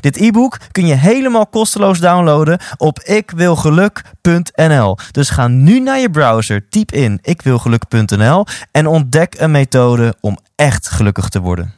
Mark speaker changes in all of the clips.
Speaker 1: Dit e-book kun je helemaal kosteloos downloaden op ikwilgeluk.nl. Dus ga nu naar je browser, typ in ikwilgeluk.nl en ontdek een methode om echt gelukkig te worden.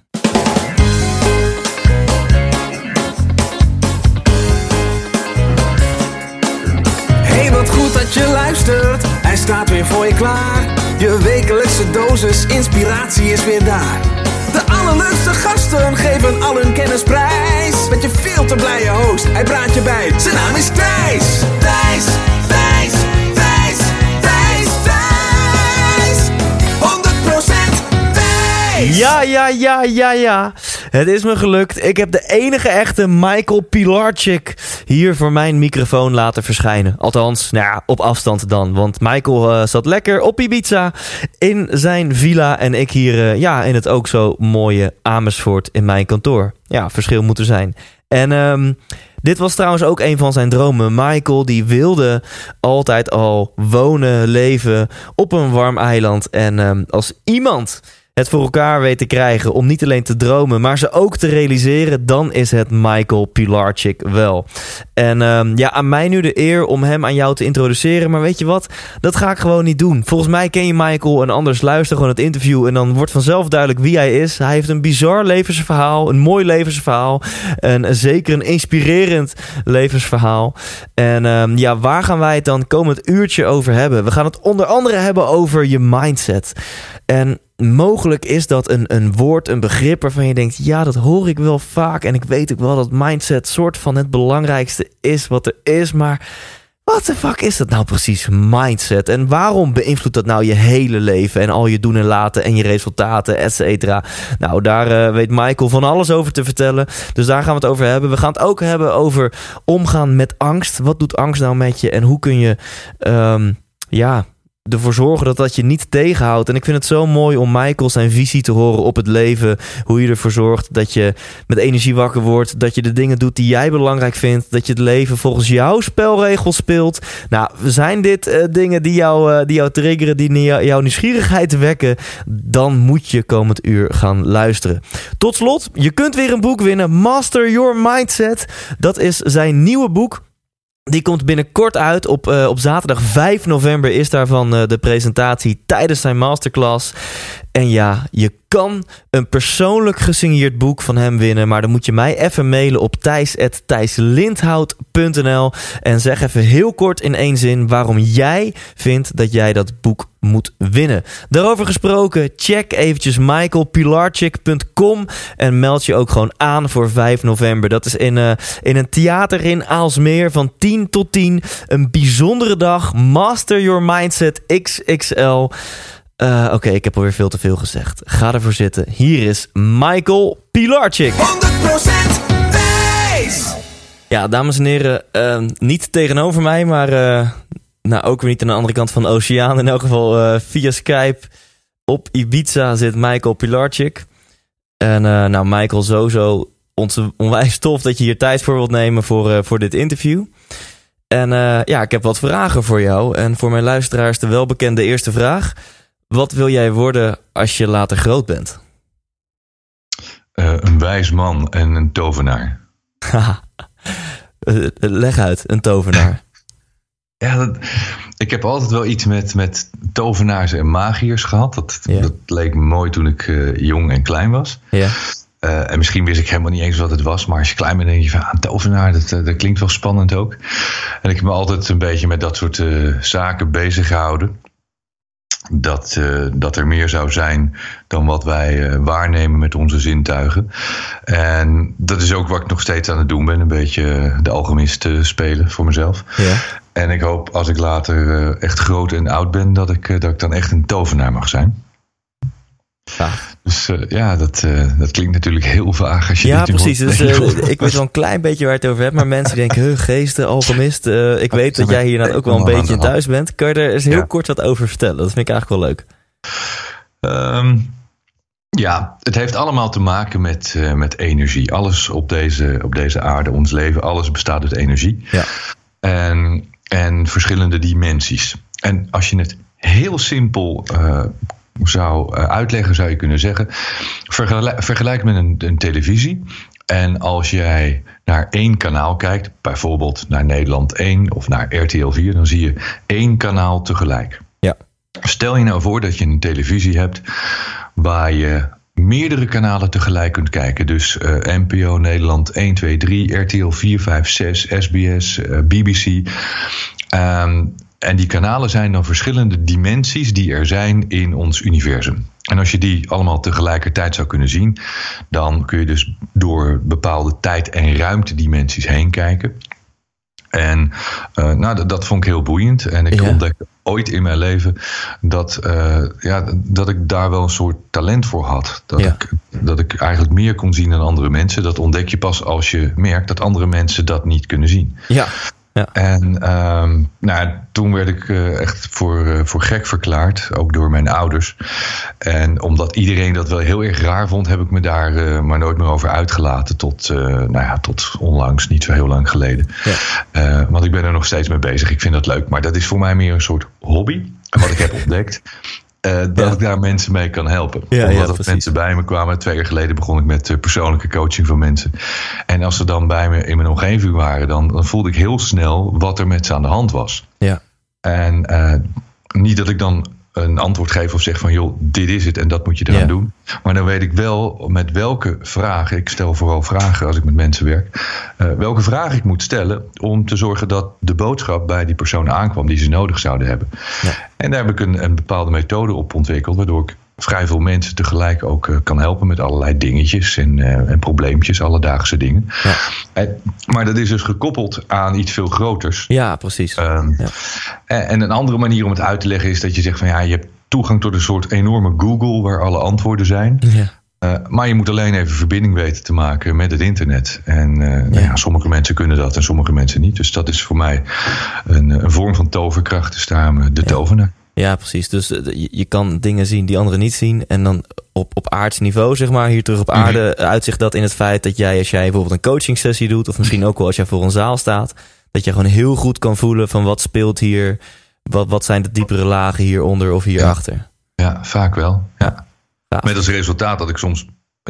Speaker 2: Hey, wat goed dat je luistert. Hij staat weer voor je klaar. Je wekelijkse dosis inspiratie is weer daar. De allerleukste gasten geven al hun kennis prijs. Met je veel te blije host, hij praat je bij. Zijn naam is Thijs. Thijs, Thijs, Thijs, Thijs, Thijs. 100% Thijs.
Speaker 1: Ja, ja, ja, ja, ja. Het is me gelukt. Ik heb de enige echte Michael Pilarczyk hier voor mijn microfoon laten verschijnen. Althans, nou ja, op afstand dan. Want Michael eh, zat lekker op Ibiza in zijn villa. En ik hier eh, ja, in het ook zo mooie Amersfoort in mijn kantoor. Ja, verschil moet er zijn. En ehm, dit was trouwens ook een van zijn dromen. Michael die wilde altijd al wonen, leven op een warm eiland. En ehm, als iemand het voor elkaar weet te krijgen om niet alleen te dromen, maar ze ook te realiseren, dan is het Michael Pilarczyk wel. En um, ja, aan mij nu de eer om hem aan jou te introduceren. Maar weet je wat? Dat ga ik gewoon niet doen. Volgens mij ken je Michael en anders luister gewoon het interview en dan wordt vanzelf duidelijk wie hij is. Hij heeft een bizar levensverhaal, een mooi levensverhaal en zeker een inspirerend levensverhaal. En um, ja, waar gaan wij het dan komend uurtje over hebben? We gaan het onder andere hebben over je mindset. En mogelijk is dat een, een woord, een begrip waarvan je denkt: ja, dat hoor ik wel vaak. En ik weet ook wel dat mindset soort van het belangrijkste is wat er is. Maar wat de fuck is dat nou precies, mindset? En waarom beïnvloedt dat nou je hele leven en al je doen en laten en je resultaten, et cetera? Nou, daar uh, weet Michael van alles over te vertellen. Dus daar gaan we het over hebben. We gaan het ook hebben over omgaan met angst. Wat doet angst nou met je en hoe kun je, um, ja ervoor zorgen dat dat je niet tegenhoudt. En ik vind het zo mooi om Michael zijn visie te horen op het leven. Hoe je ervoor zorgt dat je met energie wakker wordt. Dat je de dingen doet die jij belangrijk vindt. Dat je het leven volgens jouw spelregels speelt. Nou, zijn dit uh, dingen die jou, uh, die jou triggeren, die jou, jouw nieuwsgierigheid wekken? Dan moet je komend uur gaan luisteren. Tot slot, je kunt weer een boek winnen. Master Your Mindset. Dat is zijn nieuwe boek. Die komt binnenkort uit. Op, uh, op zaterdag 5 november is daarvan uh, de presentatie tijdens zijn masterclass. En ja, je kan een persoonlijk gesigneerd boek van hem winnen. Maar dan moet je mij even mailen op thijs.thijslindhout.nl En zeg even heel kort in één zin waarom jij vindt dat jij dat boek moet winnen. Daarover gesproken, check eventjes michaelpilarchik.com en meld je ook gewoon aan voor 5 november. Dat is in, uh, in een theater in Aalsmeer van 10 tot 10. Een bijzondere dag. Master Your Mindset XXL. Uh, Oké, okay, ik heb alweer veel te veel gezegd. Ga ervoor zitten. Hier is Michael Pilarczyk.
Speaker 2: 100% wijs!
Speaker 1: Ja, dames en heren, uh, niet tegenover mij, maar uh, nou, ook weer niet aan de andere kant van de oceaan. In elk geval via Skype op Ibiza zit Michael Pilarczyk. En nou, Michael, sowieso onwijs tof dat je hier tijd voor wilt nemen voor, voor dit interview. En ja, ik heb wat vragen voor jou. En voor mijn luisteraars de welbekende eerste vraag. Wat wil jij worden als je later groot bent?
Speaker 3: Uh, een wijs man en een tovenaar.
Speaker 1: Leg uit, een tovenaar.
Speaker 3: ja, dat, ik heb altijd wel iets met, met tovenaars en magiërs gehad. Dat, ja. dat leek me mooi toen ik uh, jong en klein was.
Speaker 1: Ja.
Speaker 3: Uh, en misschien wist ik helemaal niet eens wat het was. Maar als je klein bent, denk je van ah, tovenaar, dat, dat klinkt wel spannend ook. En ik heb me altijd een beetje met dat soort zaken bezig gehouden dat, uh, dat er meer zou zijn dan wat wij uh, waarnemen met onze zintuigen. En dat is ook wat ik nog steeds aan het doen ben. Een beetje de alchemist uh, spelen voor mezelf.
Speaker 1: Ja.
Speaker 3: En ik hoop als ik later echt groot en oud ben... dat ik, dat ik dan echt een tovenaar mag zijn.
Speaker 1: Ja.
Speaker 3: Dus uh, ja, dat, uh, dat klinkt natuurlijk heel vaag als je
Speaker 1: Ja, precies. Dus, uh, ik weet wel een klein beetje waar je het over hebt. Maar mensen denken, huh, geesten, alchemist. ik weet dat jij hier nou ook wel een beetje thuis bent. Kan je er eens heel ja. kort wat over vertellen? Dat vind ik eigenlijk wel leuk.
Speaker 3: Um, ja, het heeft allemaal te maken met, met energie. Alles op deze, op deze aarde, ons leven, alles bestaat uit energie.
Speaker 1: Ja.
Speaker 3: En, en verschillende dimensies. En als je het heel simpel uh, zou uh, uitleggen, zou je kunnen zeggen: vergelijk, vergelijk met een, een televisie. En als jij naar één kanaal kijkt, bijvoorbeeld naar Nederland 1 of naar RTL 4, dan zie je één kanaal tegelijk.
Speaker 1: Ja.
Speaker 3: Stel je nou voor dat je een televisie hebt waar je meerdere kanalen tegelijk kunt kijken. Dus uh, NPO Nederland 1, 2, 3, RTL 4, 5, 6, SBS, uh, BBC. Um, en die kanalen zijn dan verschillende dimensies die er zijn in ons universum. En als je die allemaal tegelijkertijd zou kunnen zien, dan kun je dus door bepaalde tijd- en ruimtedimensies heen kijken. En uh, nou, dat, dat, vond ik heel boeiend. En ik ja. ontdekte ooit in mijn leven dat, uh, ja, dat ik daar wel een soort talent voor had. Dat,
Speaker 1: ja.
Speaker 3: ik, dat ik eigenlijk meer kon zien dan andere mensen. Dat ontdek je pas als je merkt dat andere mensen dat niet kunnen zien.
Speaker 1: Ja. Ja.
Speaker 3: En um, nou, toen werd ik uh, echt voor, uh, voor gek verklaard, ook door mijn ouders. En omdat iedereen dat wel heel erg raar vond, heb ik me daar uh, maar nooit meer over uitgelaten. Tot, nou ja, tot onlangs, niet zo heel lang geleden.
Speaker 1: Ja.
Speaker 3: want ik ben er nog steeds mee bezig. Ik vind dat leuk. Maar dat is voor mij meer een soort hobby. En wat ik heb ontdekt. Uh, dat
Speaker 1: Ja.
Speaker 3: ik daar mensen mee kan helpen.
Speaker 1: Ja,
Speaker 3: Omdat
Speaker 1: ja,
Speaker 3: er
Speaker 1: precies.
Speaker 3: mensen bij me kwamen. Twee jaar geleden begon ik met uh, persoonlijke coaching van mensen. En als ze dan bij me in mijn omgeving waren, dan, dan voelde ik heel snel wat er met ze aan de hand was.
Speaker 1: Ja.
Speaker 3: En uh, niet dat ik dan een antwoord geef of zeg van joh, dit is het en dat moet je eraan
Speaker 1: Ja.
Speaker 3: doen. Maar dan weet ik wel met welke vragen, ik stel vooral vragen als ik met mensen werk, uh, welke vragen ik moet stellen om te zorgen dat de boodschap bij die persoon aankwam die ze nodig zouden hebben.
Speaker 1: Ja.
Speaker 3: En daar heb ik een, een bepaalde methode op ontwikkeld, waardoor ik vrij veel mensen tegelijk ook uh, kan helpen met allerlei dingetjes en, uh, en probleempjes, alledaagse dingen.
Speaker 1: Ja.
Speaker 3: En, maar dat is dus gekoppeld aan iets veel groters.
Speaker 1: Ja, precies.
Speaker 3: Um,
Speaker 1: Ja.
Speaker 3: en, en een andere manier om het uit te leggen is dat je zegt van ja, je hebt toegang tot een soort enorme Google waar alle antwoorden zijn.
Speaker 1: Ja.
Speaker 3: Uh, maar je moet alleen even verbinding weten te maken met het internet. En uh, nou
Speaker 1: Ja.
Speaker 3: ja, sommige mensen kunnen dat en sommige mensen niet. Dus dat is voor mij een, een vorm van toverkracht. Dus daarom de
Speaker 1: Ja.
Speaker 3: tovenaar.
Speaker 1: Ja, precies. Dus eh, je, je kan dingen zien die anderen niet zien. En dan op, op aards niveau, zeg maar, hier terug op
Speaker 3: Mhm.
Speaker 1: aarde, uitzicht dat in het feit dat jij, als jij bijvoorbeeld een coaching sessie doet, of misschien ook wel als jij voor een zaal staat, dat je gewoon heel goed kan voelen van wat speelt hier, wat, wat zijn de diepere lagen hieronder of hierachter.
Speaker 3: Ja, vaak wel. Ja.
Speaker 1: Gaaf.
Speaker 3: Met als resultaat dat ik soms,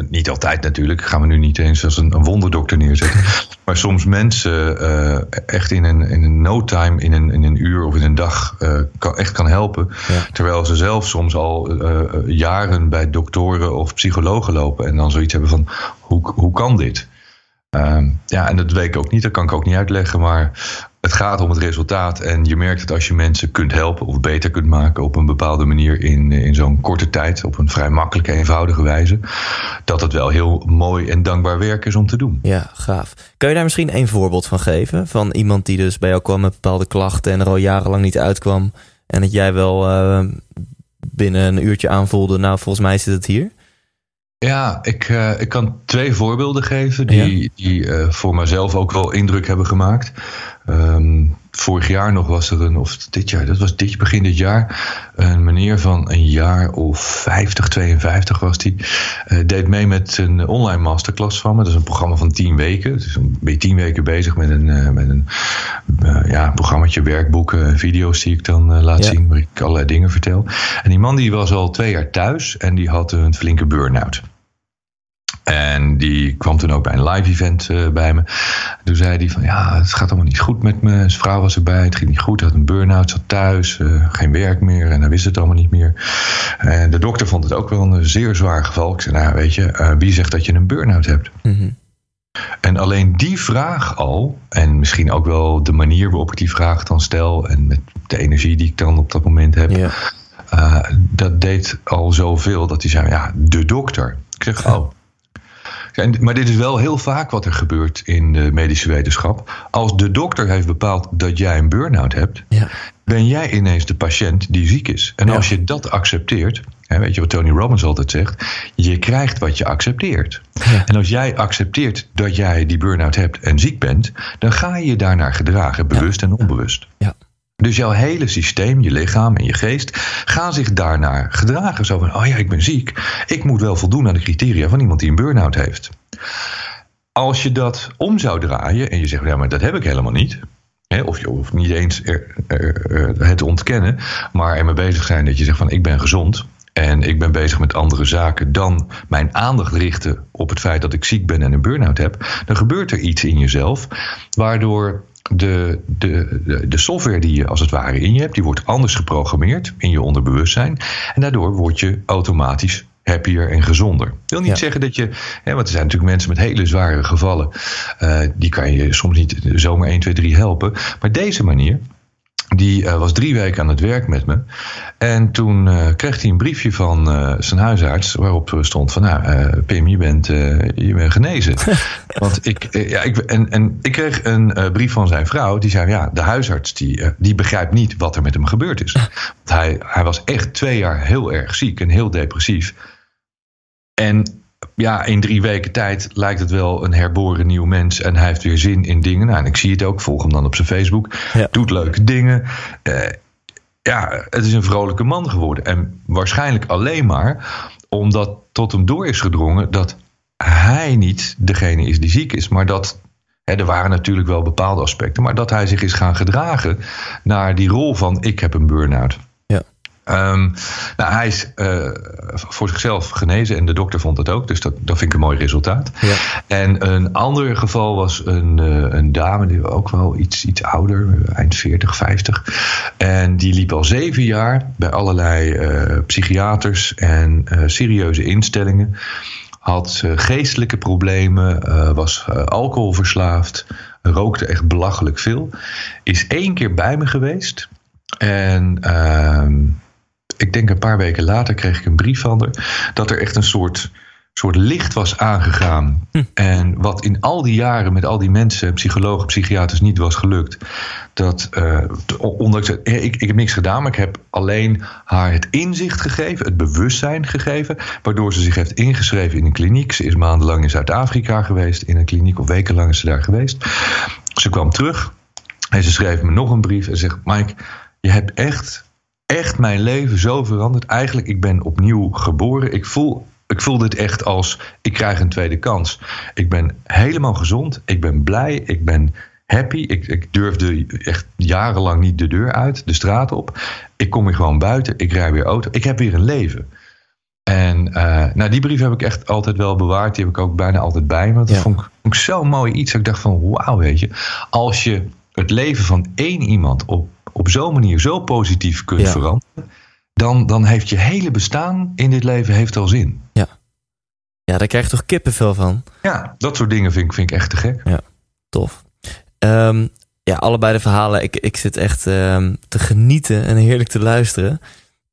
Speaker 3: niet altijd natuurlijk, gaan we nu niet eens als een, een wonderdokter neerzetten. maar soms mensen uh, echt in een, in een no time, in een, in een uur of in een dag, uh, kan, echt kan helpen.
Speaker 1: Ja.
Speaker 3: Terwijl ze zelf soms al uh, jaren bij doktoren of psychologen lopen en dan zoiets hebben van: hoe, hoe kan dit? Uh, ja, en dat weet ik ook niet, dat kan ik ook niet uitleggen, maar het gaat om het resultaat. En je merkt het als je mensen kunt helpen of beter kunt maken op een bepaalde manier in, in zo'n korte tijd, op een vrij makkelijke, eenvoudige wijze, dat het wel heel mooi en dankbaar werk is om te doen.
Speaker 1: Ja, gaaf. Kun je daar misschien een voorbeeld van geven? Van iemand die dus bij jou kwam met bepaalde klachten en er al jarenlang niet uitkwam. En dat jij wel uh, binnen een uurtje aanvoelde, nou volgens mij zit het hier.
Speaker 3: Ja, ik, uh, ik kan twee voorbeelden geven die, ja. die uh, voor mezelf ook wel indruk hebben gemaakt. Um, vorig jaar nog was er een, of dit jaar, dat was dit, begin dit jaar, een meneer van een jaar of 50, 52 was die. Uh, deed mee met een online masterclass van me. Dat is een programma van 10 weken. Dus dan ben je 10 weken bezig met een, uh, met een uh, ja, programmaatje, werkboeken, video's die ik dan laat ja. zien, waar ik allerlei dingen vertel. En die man die was al twee jaar thuis en die had een flinke burn-out. En die kwam toen ook bij een live event uh, bij me. Toen zei hij van ja, het gaat allemaal niet goed met me. Zijn vrouw was erbij, het ging niet goed. Hij had een burn-out, zat thuis, uh, geen werk meer en hij wist het allemaal niet meer. En de dokter vond het ook wel een zeer zwaar geval. Ik zei, nou weet je, uh, wie zegt dat je een burn-out hebt?
Speaker 1: Mm -hmm.
Speaker 3: En alleen die vraag al, en misschien ook wel de manier waarop ik die vraag dan stel... en met de energie die ik dan op dat moment heb... Dat deed al zoveel dat hij zei, ja, de dokter. Ik zeg, oh... En, maar dit is wel heel vaak wat er gebeurt in de medische wetenschap. Als de dokter heeft bepaald dat jij een burn-out hebt,
Speaker 1: ja.
Speaker 3: ben jij ineens de patiënt die ziek is. En
Speaker 1: Ja.
Speaker 3: als je dat accepteert, hè, weet je wat Tony Robbins altijd zegt, je krijgt wat je accepteert.
Speaker 1: Ja.
Speaker 3: En als jij accepteert dat jij die burn-out hebt en ziek bent, dan ga je je daarnaar gedragen, bewust en onbewust.
Speaker 1: Ja.
Speaker 3: Dus jouw hele systeem, je lichaam en je geest gaan zich daarnaar gedragen. Zo van, oh ja, ik ben ziek. Ik moet wel voldoen aan de criteria van iemand die een burn-out heeft. Als je dat om zou draaien en je zegt, ja, maar dat heb ik helemaal niet. Hè, of je hoeft niet eens er, er, het ontkennen, maar ermee bezig zijn dat je zegt van, ik ben gezond. En ik ben bezig met andere zaken dan mijn aandacht richten op het feit dat ik ziek ben en een burn-out heb. Dan gebeurt er iets in jezelf waardoor de, de, de, de software die je als het ware in je hebt, die wordt anders geprogrammeerd in je onderbewustzijn. En daardoor word je automatisch happier en gezonder. Ik wil niet
Speaker 1: Ja.
Speaker 3: zeggen dat je, hè, want er zijn natuurlijk mensen met hele zware gevallen, eh, die kan je soms niet zomaar 1, 2, 3 helpen. Maar deze manier, die eh, was drie weken aan het werk met me. En toen eh, kreeg hij een briefje van eh, zijn huisarts. waarop stond: van nou, Pim, je bent, je bent genezen. Want ik, ja, ik, en, en ik kreeg een brief van zijn vrouw. die zei: ja, de huisarts die, die begrijpt niet wat er met hem gebeurd is. Want hij, hij was echt twee jaar heel erg ziek en heel depressief. En ja, in drie weken tijd lijkt het wel een herboren nieuw mens. En hij heeft weer zin in dingen. Nou, en ik zie het ook, volg hem dan op zijn Facebook.
Speaker 1: Ja.
Speaker 3: Doet leuke dingen. Eh, ja, het is een vrolijke man geworden. En waarschijnlijk alleen maar omdat tot hem door is gedrongen dat hij niet degene is die ziek is, maar dat. Er waren natuurlijk wel bepaalde aspecten, maar dat hij zich is gaan gedragen naar die rol van ik heb een burn-out. Ehm, nou, hij is eh, voor zichzelf genezen en de dokter vond het ook. Dus dat, dat vind ik een mooi resultaat.
Speaker 1: Ja.
Speaker 3: En een ander geval was een, eh, een dame, die ook wel iets, iets ouder, eind 40, 50. En die liep al zeven jaar bij allerlei eh, psychiaters en serieuze instellingen. Had geestelijke problemen, was alcoholverslaafd, rookte echt belachelijk veel. Is één keer bij me geweest. En ehm, ik denk een paar weken later kreeg ik een brief van haar. Dat er echt een soort, soort licht was aangegaan. En wat in al die jaren met al die mensen, psychologen, psychiaters, niet was gelukt. Dat, eh, ondanks het, ik, ik heb niks gedaan, maar ik heb alleen haar het inzicht gegeven, het bewustzijn gegeven. Waardoor ze zich heeft ingeschreven in een kliniek. Ze is maandenlang in Zuid-Afrika geweest, in een kliniek, of wekenlang is ze daar geweest. Ze kwam terug en ze schreef me nog een brief en zegt: Mike, je hebt echt, echt mijn leven zo veranderd. Eigenlijk, ik ben opnieuw geboren. Ik voel, ik voel dit echt als: ik krijg een tweede kans. Ik ben helemaal gezond. Ik ben blij. Ik ben happy. Ik, ik durfde echt jarenlang niet de deur uit, de straat op. Ik kom weer gewoon buiten. Ik rij weer auto. Ik heb weer een leven. En eh, nou, die brief heb ik echt altijd wel bewaard. Die heb ik ook bijna altijd bij me. Want dat
Speaker 1: Ja.
Speaker 3: vond, ik, zo'n mooi iets. Dat ik dacht van, wauw, weet je. Als je het leven van één iemand op, op zo'n manier zo positief kunt
Speaker 1: Ja.
Speaker 3: veranderen... Dan, dan heeft je hele bestaan in dit leven heeft al zin.
Speaker 1: Ja, daar krijg je toch kippenvel van.
Speaker 3: Ja, dat soort dingen vind ik, vind ik echt te gek.
Speaker 1: Tof. Ehm, ja, allebei de verhalen. Ik, ik zit echt ehm, te genieten en heerlijk te luisteren.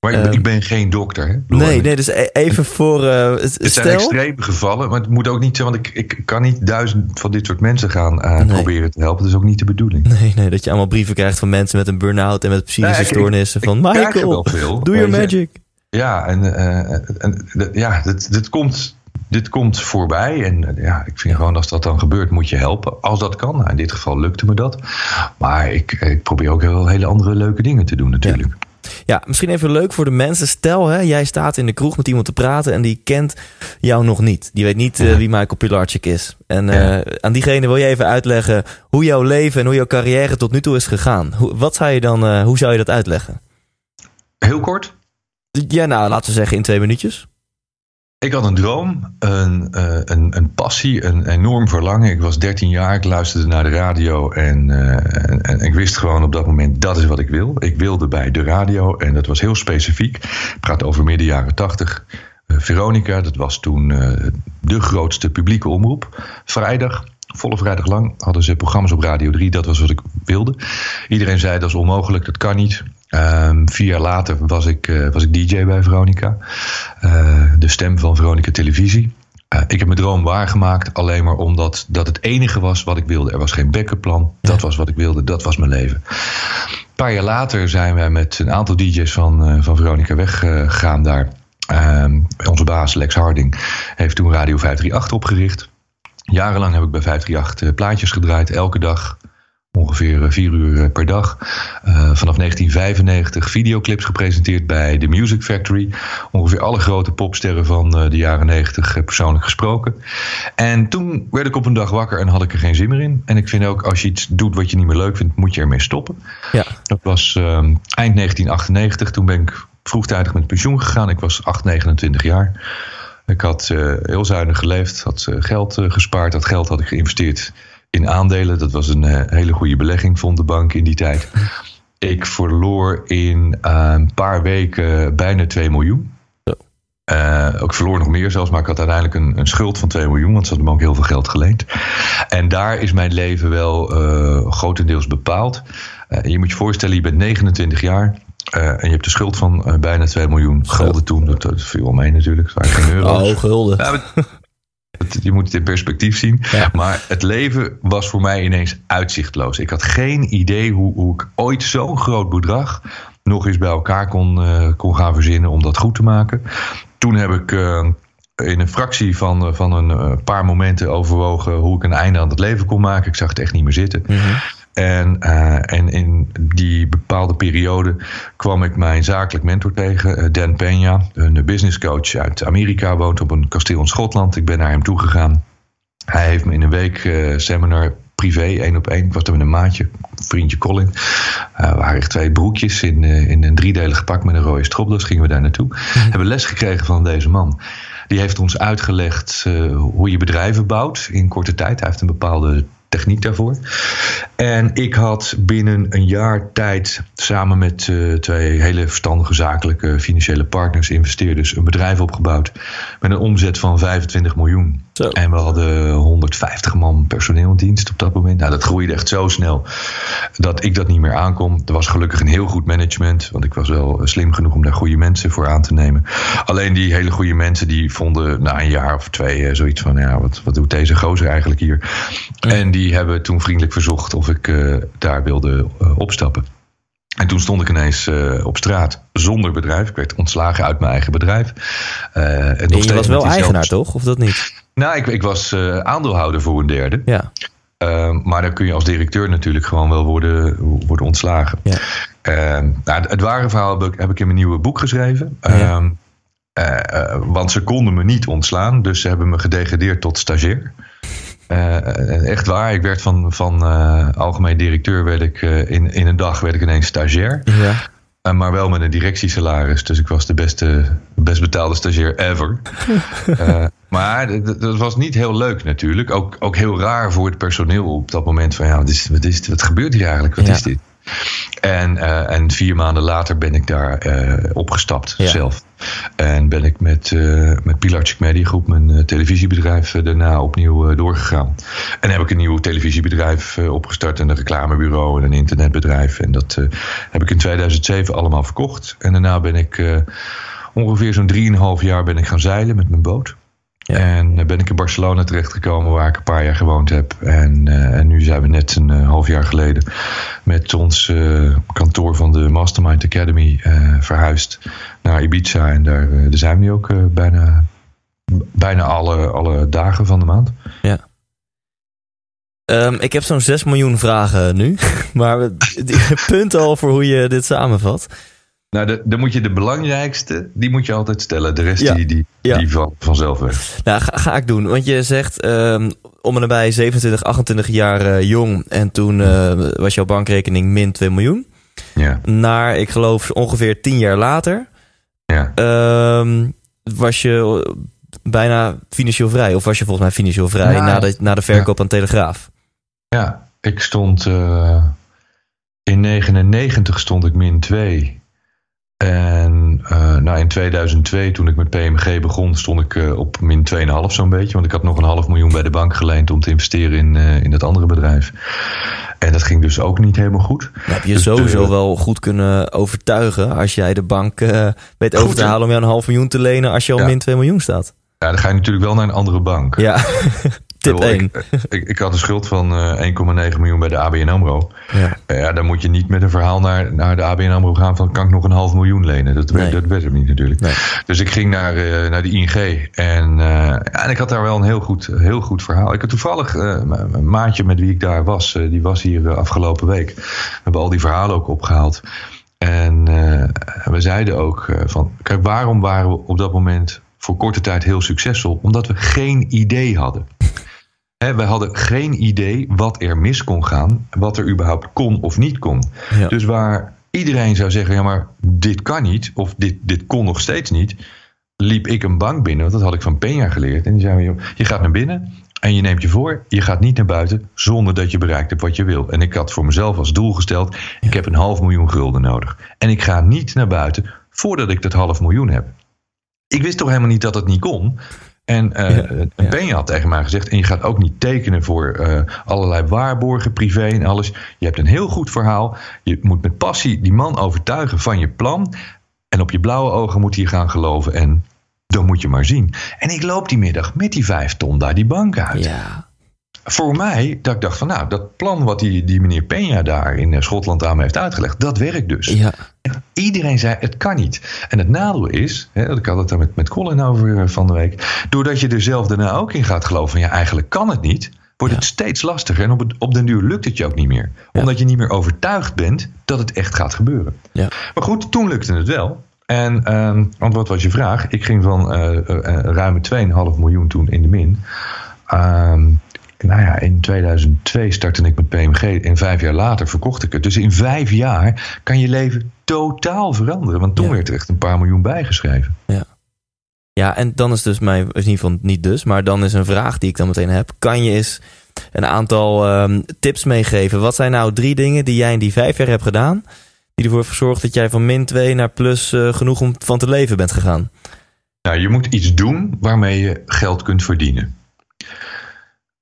Speaker 3: Maar ik,
Speaker 1: Ehm.
Speaker 3: ik ben geen dokter. Hè?
Speaker 1: Nee,
Speaker 3: ik-
Speaker 1: nee, dus e- even voor. eh,
Speaker 3: Het zijn
Speaker 1: stel.
Speaker 3: extreme gevallen, maar het moet ook niet zijn, want ik, ik kan niet duizend van dit soort mensen gaan eh,
Speaker 1: Nee.
Speaker 3: proberen te helpen. Dat is ook niet de bedoeling.
Speaker 1: Nee, nee, dat je allemaal brieven krijgt van mensen met een burn-out en met psychische
Speaker 3: Nee, ik- ik-
Speaker 1: stoornissen. Van
Speaker 3: er
Speaker 1: Michael,
Speaker 3: wel veel,
Speaker 1: doe your
Speaker 3: je.
Speaker 1: magic.
Speaker 3: Ja, en, eh, en ja, dit, dit, komt, dit komt voorbij. En eh, ja, ik vind gewoon als dat dan gebeurt, moet je helpen. Als dat kan. Nou, in dit geval lukte me dat. Maar ik, ik probeer ook heel hele andere leuke dingen te doen natuurlijk.
Speaker 1: Ja, misschien even leuk voor de mensen. Stel, hè, jij staat in de kroeg met iemand te praten en die kent jou nog niet. Die weet niet eh, wie Michael Pilarczyk is. En eh,
Speaker 3: Ja.
Speaker 1: aan diegene wil je even uitleggen hoe jouw leven en hoe jouw carrière tot nu toe is gegaan. Hoe, wat zou je dan, eh, hoe zou je dat uitleggen?
Speaker 3: Heel kort.
Speaker 1: Ja, nou, laten we zeggen in twee minuutjes.
Speaker 3: Ik had een droom, een, eh, een, een passie, een enorm verlangen. Ik was 13 jaar, ik luisterde naar de radio en, eh, en, en ik wist gewoon op dat moment dat is wat ik wil. Ik wilde bij de radio en dat was heel specifiek. Ik praat over midden jaren 80. Eh, Veronica, dat was toen eh, de grootste publieke omroep. Vrijdag, volle vrijdag lang, hadden ze programma's op Radio 3. Dat was wat ik wilde. Iedereen zei dat is onmogelijk, dat kan niet. Ehm, vier jaar later was ik, eh, was ik DJ bij Veronica. Eh, de stem van Veronica Televisie. Eh, ik heb mijn droom waargemaakt alleen maar omdat dat het enige was wat ik wilde. Er was geen backup plan. Dat was wat ik wilde. Dat was mijn leven. paar jaar later zijn wij met een aantal DJ's van, van Veronica weggegaan daar. Ehm, onze baas Lex Harding heeft toen Radio 538 opgericht. Jarenlang heb ik bij 538 plaatjes gedraaid, elke dag ongeveer eh, vier uur eh, per dag. Uh, vanaf 1995 videoclips gepresenteerd bij The Music Factory. Ongeveer alle grote popsterren van de jaren 90 persoonlijk gesproken. En toen werd ik op een dag wakker en had ik er geen zin meer in. En ik vind ook, als je iets doet wat je niet meer leuk vindt, moet je ermee stoppen. Ja. Dat was uh, eind 1998. Toen ben ik vroegtijdig met pensioen gegaan. Ik was 8, 29 jaar. Ik had uh, heel zuinig geleefd, had geld gespaard. Dat geld had ik geïnvesteerd in aandelen. Dat was een hele goede belegging, vond de bank in die tijd. Ik verloor in een paar weken bijna 2 miljoen. Uh, ik verloor nog meer zelfs, maar ik had uiteindelijk een, een, schuld van 2 miljoen, want ze hadden me ook heel veel geld geleend. En daar is mijn leven wel grotendeels bepaald. je moet je voorstellen, je bent 29 jaar. En je hebt een schuld van bijna 2 miljoen gulden toen. Dat, dat viel wel mee natuurlijk. Dat waren geen euro.
Speaker 1: Oh, gulden. Ja,
Speaker 3: je moet het in perspectief zien. Maar het leven was voor mij ineens uitzichtloos. Ik had geen idee hoe, hoe ik ooit zo'n groot bedrag nog eens bij elkaar kon, uh, kon gaan verzinnen om dat goed te maken. Toen heb ik in een fractie van, van een paar momenten overwogen hoe ik een einde aan het leven kon maken. Ik zag het echt niet meer zitten. Mm en, uh, en in die bepaalde periode kwam ik mijn zakelijk mentor tegen, uh, Dan Peña, een business coach uit Amerika, woont op een kasteel in Schotland. Ik ben naar hem toegegaan. Hij heeft me in een week uh, seminar privé, één op één. Ik was er met een maatje, vriendje Colin. Uh, waren echt twee broekjes in, in een driedelig pak met een rode stropdas. Gingen we daar naartoe. Mm Hebben les gekregen van deze man. Die heeft ons uitgelegd hoe je bedrijven bouwt in korte tijd. Hij heeft een bepaalde techniek daarvoor. En ik had binnen een jaar tijd samen met uh, twee hele verstandige zakelijke financiële partners, investeerders, een bedrijf opgebouwd met een omzet van 25 miljoen. Zo. En we hadden 150 man personeel in dienst op dat moment. Nou, dat groeide echt zo snel dat ik dat niet meer aankom. Er was gelukkig een heel goed management, want ik was wel slim genoeg om daar goede mensen voor aan te nemen. Alleen die hele goede mensen die vonden na een jaar of twee zoiets van, ja, wat, wat doet deze gozer eigenlijk hier? En die hebben toen vriendelijk verzocht of ik uh, daar wilde uh, opstappen. En toen stond ik ineens uh, op straat zonder bedrijf. Ik werd ontslagen uit mijn eigen bedrijf.
Speaker 1: en, en je was wel eigenaar, toch? Of dat niet?
Speaker 3: Nou, ik, ik was aandeelhouder voor een derde.
Speaker 1: Ja.
Speaker 3: maar dan kun je als directeur natuurlijk gewoon wel worden, worden ontslagen. Ja. nou, het ware verhaal heb ik, heb ik, in mijn nieuwe boek geschreven. Ja. want ze konden me niet ontslaan, dus ze hebben me gedegradeerd tot stagiair. Uh, echt waar. Ik werd van, van uh, algemeen directeur werd ik uh, in, in een dag werd ik ineens stagiair. Ja. maar wel met een directiesalaris. Dus ik was de beste, best betaalde stagiair ever. maar dat was niet heel leuk natuurlijk. Ook, ook heel raar voor het personeel op dat moment. Van ja, wat, is, wat, is, wat gebeurt hier eigenlijk? Wat ja. is dit? En, uh, en vier maanden later ben ik daar uh, opgestapt ja. zelf. En ben ik met, uh, met Pilarczyk Media Groep, mijn televisiebedrijf, daarna opnieuw doorgegaan. En heb ik een nieuw televisiebedrijf opgestart, en een reclamebureau en een internetbedrijf. En dat heb ik in 2007 allemaal verkocht. En daarna ben ik ongeveer zo'n drieënhalf jaar ben ik gaan zeilen met mijn boot. En ben ik in Barcelona terechtgekomen, waar ik een paar jaar gewoond heb. En, uh, en nu zijn we net een uh, half jaar geleden met ons uh, kantoor van de Mastermind Academy verhuisd naar Ibiza. En daar, daar zijn we nu ook bijna, bijna alle, alle dagen van de maand.
Speaker 1: Ja. Um, ik heb zo'n 6 miljoen vragen nu. maar punt al voor hoe je dit samenvat.
Speaker 3: Nou, dan moet je de belangrijkste, die moet je altijd stellen. De rest die, die, die van, vanzelf weg.
Speaker 1: Nou, ga, ga, ik doen. Want je zegt um, om en nabij 27, 28 jaar uh, jong. En toen uh, was jouw bankrekening min 2 miljoen.
Speaker 3: Ja.
Speaker 1: Naar, ik geloof, ongeveer 10 jaar later.
Speaker 3: Ja.
Speaker 1: Um, was je bijna financieel vrij. Of was je volgens mij financieel vrij nou, na, de, na de verkoop ja. aan Telegraaf?
Speaker 3: Ja, ik stond... Uh, in 99 stond ik min 2. En uh, nou in 2002, toen ik met PMG begon, stond ik uh, op min 2,5 zo'n beetje. Want ik had nog een half miljoen bij de bank geleend om te investeren in, uh, in dat andere bedrijf. En dat ging dus ook niet helemaal goed.
Speaker 1: Nou, heb je dus sowieso de, wel goed kunnen overtuigen als jij de bank weet over te halen om jou een half miljoen te lenen als je al ja. min 2 miljoen staat.
Speaker 3: Ja, dan ga je natuurlijk wel naar een andere bank.
Speaker 1: Ja, Tip
Speaker 3: Ik,
Speaker 1: 1.
Speaker 3: ik, ik had een schuld van eh, 1,9 miljoen bij de ABN AMRO.
Speaker 1: Ja.
Speaker 3: Eh, ja, dan moet je niet met een verhaal naar, naar de ABN AMRO gaan van... kan ik nog een half miljoen lenen? Dat,
Speaker 1: Nee.
Speaker 3: dat werd hem niet natuurlijk.
Speaker 1: Nee.
Speaker 3: Dus ik ging naar, eh, naar de ING. En, eh, en ik had daar wel een heel goed, heel goed verhaal. Ik had toevallig eh, een maatje met wie ik daar was. eh, die was hier eh, afgelopen week. We hebben al die verhalen ook opgehaald. En eh, we zeiden ook eh, van... Kijk, waarom waren we op dat moment voor korte tijd heel succesvol? Omdat we geen idee hadden. Hè, we hadden geen idee wat er mis kon gaan. Wat er überhaupt kon of niet kon.
Speaker 1: Ja.
Speaker 3: Dus waar iedereen zou zeggen: ja, maar dit kan niet, of dit, dit kon nog steeds niet, liep ik een bank binnen, want dat had ik van Peña geleerd. En die zei: joh, je gaat naar binnen en je neemt je voor, je gaat niet naar buiten zonder dat je bereikt hebt wat je wil. En ik had voor mezelf als doel gesteld: ik heb een half miljoen gulden nodig. En ik ga niet naar buiten voordat ik dat half miljoen heb. Ik wist toch helemaal niet dat het niet kon. En eh
Speaker 1: Ja,
Speaker 3: en
Speaker 1: ja.
Speaker 3: Peña had tegen mij gezegd: en je gaat ook niet tekenen voor eh, allerlei waarborgen, privé en alles. Je hebt een heel goed verhaal. Je moet met passie die man overtuigen van je plan. En op je blauwe ogen moet hij gaan geloven. En dan moet je maar zien. En ik loop die middag met die vijf ton daar die bank uit.
Speaker 1: Ja.
Speaker 3: Voor mij, dat ik dacht van nou, dat plan wat die, die meneer Peña daar in eh, Schotland aan me heeft uitgelegd, dat werkt dus.
Speaker 1: Ja.
Speaker 3: Iedereen zei het kan niet. En het nadeel is, hè, ik had het daar met, met Colin over eh, van de week. Doordat je er zelf daarna ook in gaat geloven van ja, eigenlijk kan het niet. Wordt het steeds lastiger en op, het, op den duur lukt het je ook niet meer. Omdat je niet meer overtuigd bent dat het echt gaat gebeuren.
Speaker 1: Ja.
Speaker 3: Maar goed, toen lukte het wel. En ehm, want wat was je vraag? Ik ging van eh, eh, ruime 2,5 miljoen toen in de min. Ehm, nou ja, in 2002 startte ik met PMG. En vijf jaar later verkocht ik het. Dus in vijf jaar kan je leven totaal veranderen. Want toen
Speaker 1: Ja.
Speaker 3: werd er echt een paar miljoen bijgeschreven.
Speaker 1: Ja, en dan is dus mijn, in ieder geval niet dus, maar dan is een vraag die ik dan meteen heb. Kan je eens een aantal ehm, tips meegeven? Wat zijn nou drie dingen die jij in die vijf jaar hebt gedaan, die ervoor gezorgd dat jij van min 2 naar plus eh, genoeg om van te leven bent gegaan?
Speaker 3: Nou, je moet iets doen waarmee je geld kunt verdienen.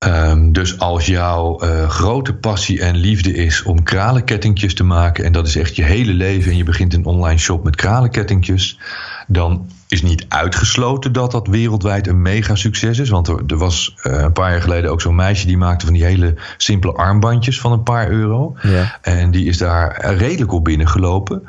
Speaker 3: Ehm, dus als jouw eh, grote passie en liefde is om kralenkettingjes te maken, en dat is echt je hele leven, en je begint een online shop met kralenkettingjes, dan is niet uitgesloten dat dat wereldwijd een mega succes is. Want er, er was eh, een paar jaar geleden ook zo'n meisje die maakte van die hele simpele armbandjes van een paar euro.
Speaker 1: Ja.
Speaker 3: En die is daar redelijk op binnengelopen.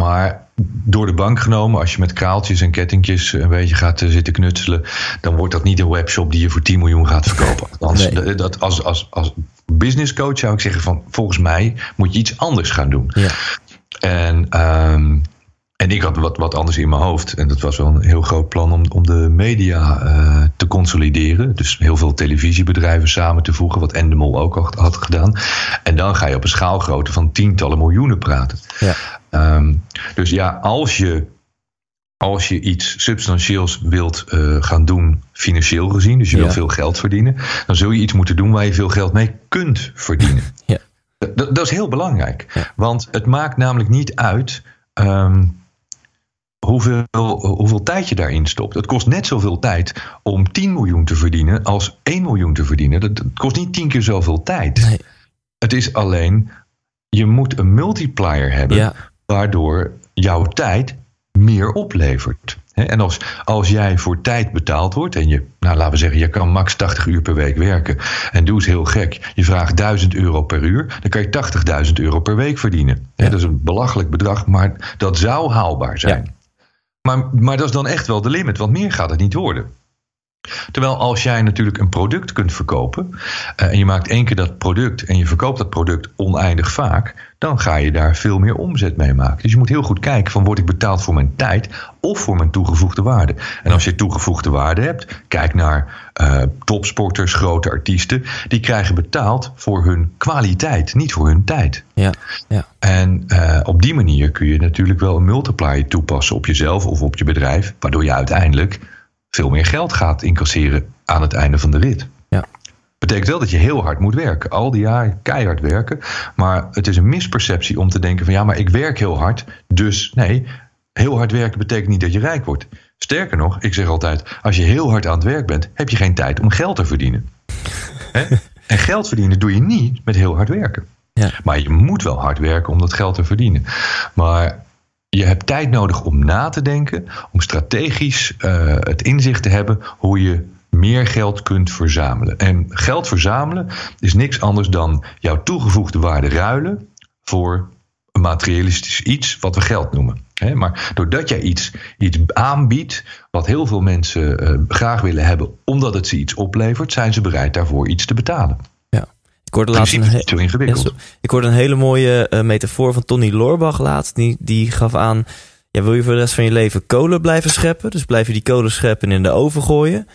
Speaker 3: Maar door de bank genomen, als je met kraaltjes en kettingjes een beetje gaat eh, zitten knutselen, dan wordt dat niet een webshop die je voor 10 miljoen gaat verkopen. Althans,
Speaker 1: Nee.
Speaker 3: dat- dat, als, als, als business coach zou ik zeggen van volgens mij moet je iets anders gaan doen.
Speaker 1: Ja.
Speaker 3: En, ehm, en ik had wat, wat anders in mijn hoofd. En dat was wel een heel groot plan om, om de media eh, te consolideren. Dus heel veel televisiebedrijven samen te voegen, wat Endemol ook had, had gedaan. En dan ga je op een schaalgrootte van tientallen miljoenen praten.
Speaker 1: Ja.
Speaker 3: Ehm, dus ja, als je, als je iets substantieels wilt eh, gaan doen, financieel gezien, dus je
Speaker 1: Ja.
Speaker 3: wil veel geld verdienen, dan zul je iets moeten doen waar je veel geld mee kunt verdienen.
Speaker 1: Ja.
Speaker 3: Dat, dat is heel belangrijk.
Speaker 1: Ja.
Speaker 3: Want het maakt namelijk niet uit ehm, hoeveel, hoeveel tijd je daarin stopt. Het kost net zoveel tijd om 10 miljoen te verdienen als 1 miljoen te verdienen. Dat, dat kost niet 10 keer zoveel tijd.
Speaker 1: Nee.
Speaker 3: Het is alleen, je moet een multiplier hebben
Speaker 1: Ja.
Speaker 3: waardoor jouw tijd meer oplevert. En als, als jij voor tijd betaald wordt en je, nou laten we zeggen, je kan max 80 uur per week werken. En doe eens heel gek, je vraagt 1000 euro per uur, dan kan je 80.000 euro per week verdienen.
Speaker 1: Ja.
Speaker 3: Dat is een belachelijk bedrag, maar dat zou haalbaar zijn. Maar, maar dat is dan echt wel de limit, want meer gaat het niet worden. Terwijl als jij natuurlijk een product kunt verkopen eh, en je maakt één keer dat product en je verkoopt dat product oneindig vaak, dan ga je daar veel meer omzet mee maken. Dus je moet heel goed kijken van word ik betaald voor mijn tijd of voor mijn toegevoegde waarde. En als je toegevoegde waarde hebt, kijk naar eh, topsporters, grote artiesten, die krijgen betaald voor hun kwaliteit, niet voor hun tijd.
Speaker 1: Ja. Ja.
Speaker 3: En eh, op die manier kun je natuurlijk wel een multiplier toepassen op jezelf of op je bedrijf, waardoor je uiteindelijk veel meer geld gaat incasseren aan het einde van de rit. Betekent wel dat je heel hard moet werken. Al die jaren keihard werken. Maar het is een misperceptie om te denken van ja, maar ik werk heel hard. Dus nee, heel hard werken betekent niet dat je rijk wordt. Sterker nog, ik zeg altijd, als je heel hard aan het werk bent, heb je geen tijd om geld te verdienen. En geld verdienen doe je niet met heel hard werken.
Speaker 1: Ja.
Speaker 3: Maar je moet wel hard werken om dat geld te verdienen. Maar je hebt tijd nodig om na te denken, om strategisch eh, het inzicht te hebben hoe je meer geld kunt verzamelen. En geld verzamelen is niks anders dan jouw toegevoegde waarde ruilen voor een materialistisch iets wat we geld noemen. maar doordat jij iets, iets aanbiedt wat heel veel mensen uh, graag willen hebben, omdat het ze iets oplevert, zijn ze bereid daarvoor iets te betalen.
Speaker 1: Ja, ik hoorde laatst een,
Speaker 3: he-
Speaker 1: ik hoorde een hele mooie uh, metafoor van Tony Loorbach laatst. Die, die gaf aan: ja, wil je voor de rest van je leven kolen blijven scheppen? Dus blijf je die kolen scheppen en in de oven gooien.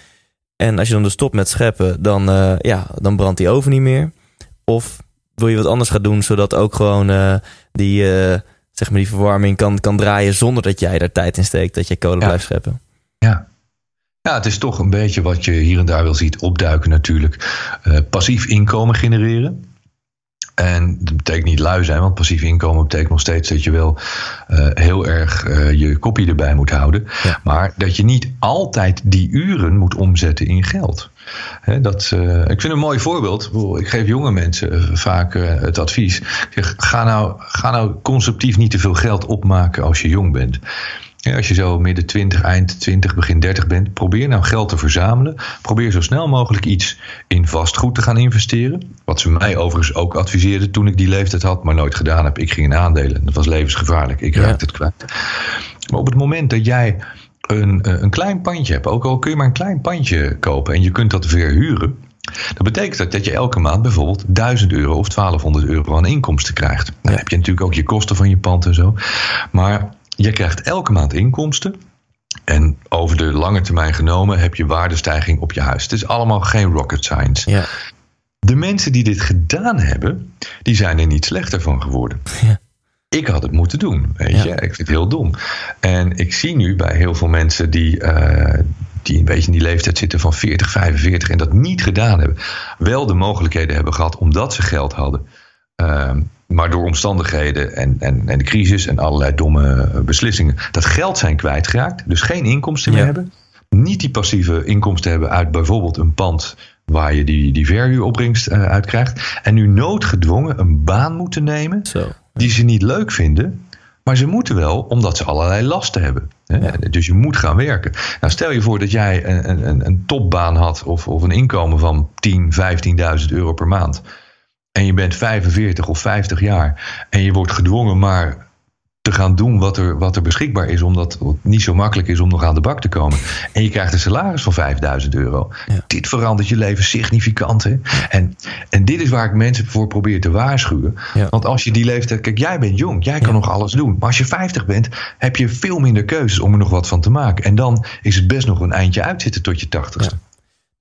Speaker 1: En als je dan dus stopt met scheppen, dan, uh, ja, dan brandt die oven niet meer. Of wil je wat anders gaan doen, zodat ook gewoon uh, die, uh, zeg maar die verwarming kan, kan draaien zonder dat jij daar tijd in steekt, dat je kolen ja. blijft scheppen.
Speaker 3: Ja. ja, het is toch een beetje wat je hier en daar wel ziet opduiken natuurlijk. Passief inkomen genereren. En dat betekent niet lui zijn, want passief inkomen betekent nog steeds dat je wel uh, heel erg uh, je kopie erbij moet houden. Ja. Maar dat je niet altijd die uren moet omzetten in geld. He, dat, uh, ik vind een mooi voorbeeld. Ik geef jonge mensen vaak het advies. Ik zeg, ga, nou, ga nou conceptief niet te veel geld opmaken als je jong bent. Ja, als je zo midden 20, eind 20, begin 30 bent, probeer nou geld te verzamelen. Probeer zo snel mogelijk iets in vastgoed te gaan investeren. Wat ze mij overigens ook adviseerden toen ik die leeftijd had, maar nooit gedaan heb. Ik ging in aandelen. Dat was levensgevaarlijk. Ik raakte het kwijt. Maar op het moment dat jij een, een klein pandje hebt, ook al kun je maar een klein pandje kopen en je kunt dat verhuren. Dat betekent dat, dat je elke maand bijvoorbeeld 1000 euro of 1200 euro aan inkomsten krijgt. Dan heb je natuurlijk ook je kosten van je pand en zo. Maar je krijgt elke maand inkomsten. En over de lange termijn genomen heb je waardestijging op je huis. Het is allemaal geen rocket science.
Speaker 1: Ja.
Speaker 3: De mensen die dit gedaan hebben, die zijn er niet slechter van geworden.
Speaker 1: Ja.
Speaker 3: Ik had het moeten doen, weet
Speaker 1: Ja.
Speaker 3: je. Ik vind het heel dom. En ik zie nu bij heel veel mensen die, uh, die een beetje in die leeftijd zitten van 40, 45 en dat niet gedaan hebben, wel de mogelijkheden hebben gehad omdat ze geld hadden. Uh, maar door omstandigheden en, en, en de crisis en allerlei domme beslissingen dat geld zijn kwijtgeraakt. Dus geen inkomsten meer hebben. Niet die passieve inkomsten hebben uit bijvoorbeeld een pand waar je die, die verhuuropbrengst uh, uit krijgt. En nu noodgedwongen een baan moeten nemen
Speaker 1: Zo.
Speaker 3: die ze niet leuk vinden. Maar ze moeten wel, omdat ze allerlei lasten hebben.
Speaker 1: Ja.
Speaker 3: Dus je moet gaan werken. Nou, stel je voor dat jij een, een, een topbaan had of, of een inkomen van 10, 15.000 euro per maand. En je bent 45 of 50 jaar. En je wordt gedwongen maar te gaan doen wat er, wat er beschikbaar is. Omdat het niet zo makkelijk is om nog aan de bak te komen. En je krijgt een salaris van 5000 euro.
Speaker 1: Ja.
Speaker 3: Dit verandert je leven significant. Hè? En, en dit is waar ik mensen voor probeer te waarschuwen.
Speaker 1: Ja.
Speaker 3: Want als je die leeftijd. Kijk, jij bent jong. Jij kan
Speaker 1: Ja.
Speaker 3: nog alles doen. Maar als je 50 bent, heb je veel minder keuzes om er nog wat van te maken. En dan is het best nog een eindje uitzitten tot je 80ste.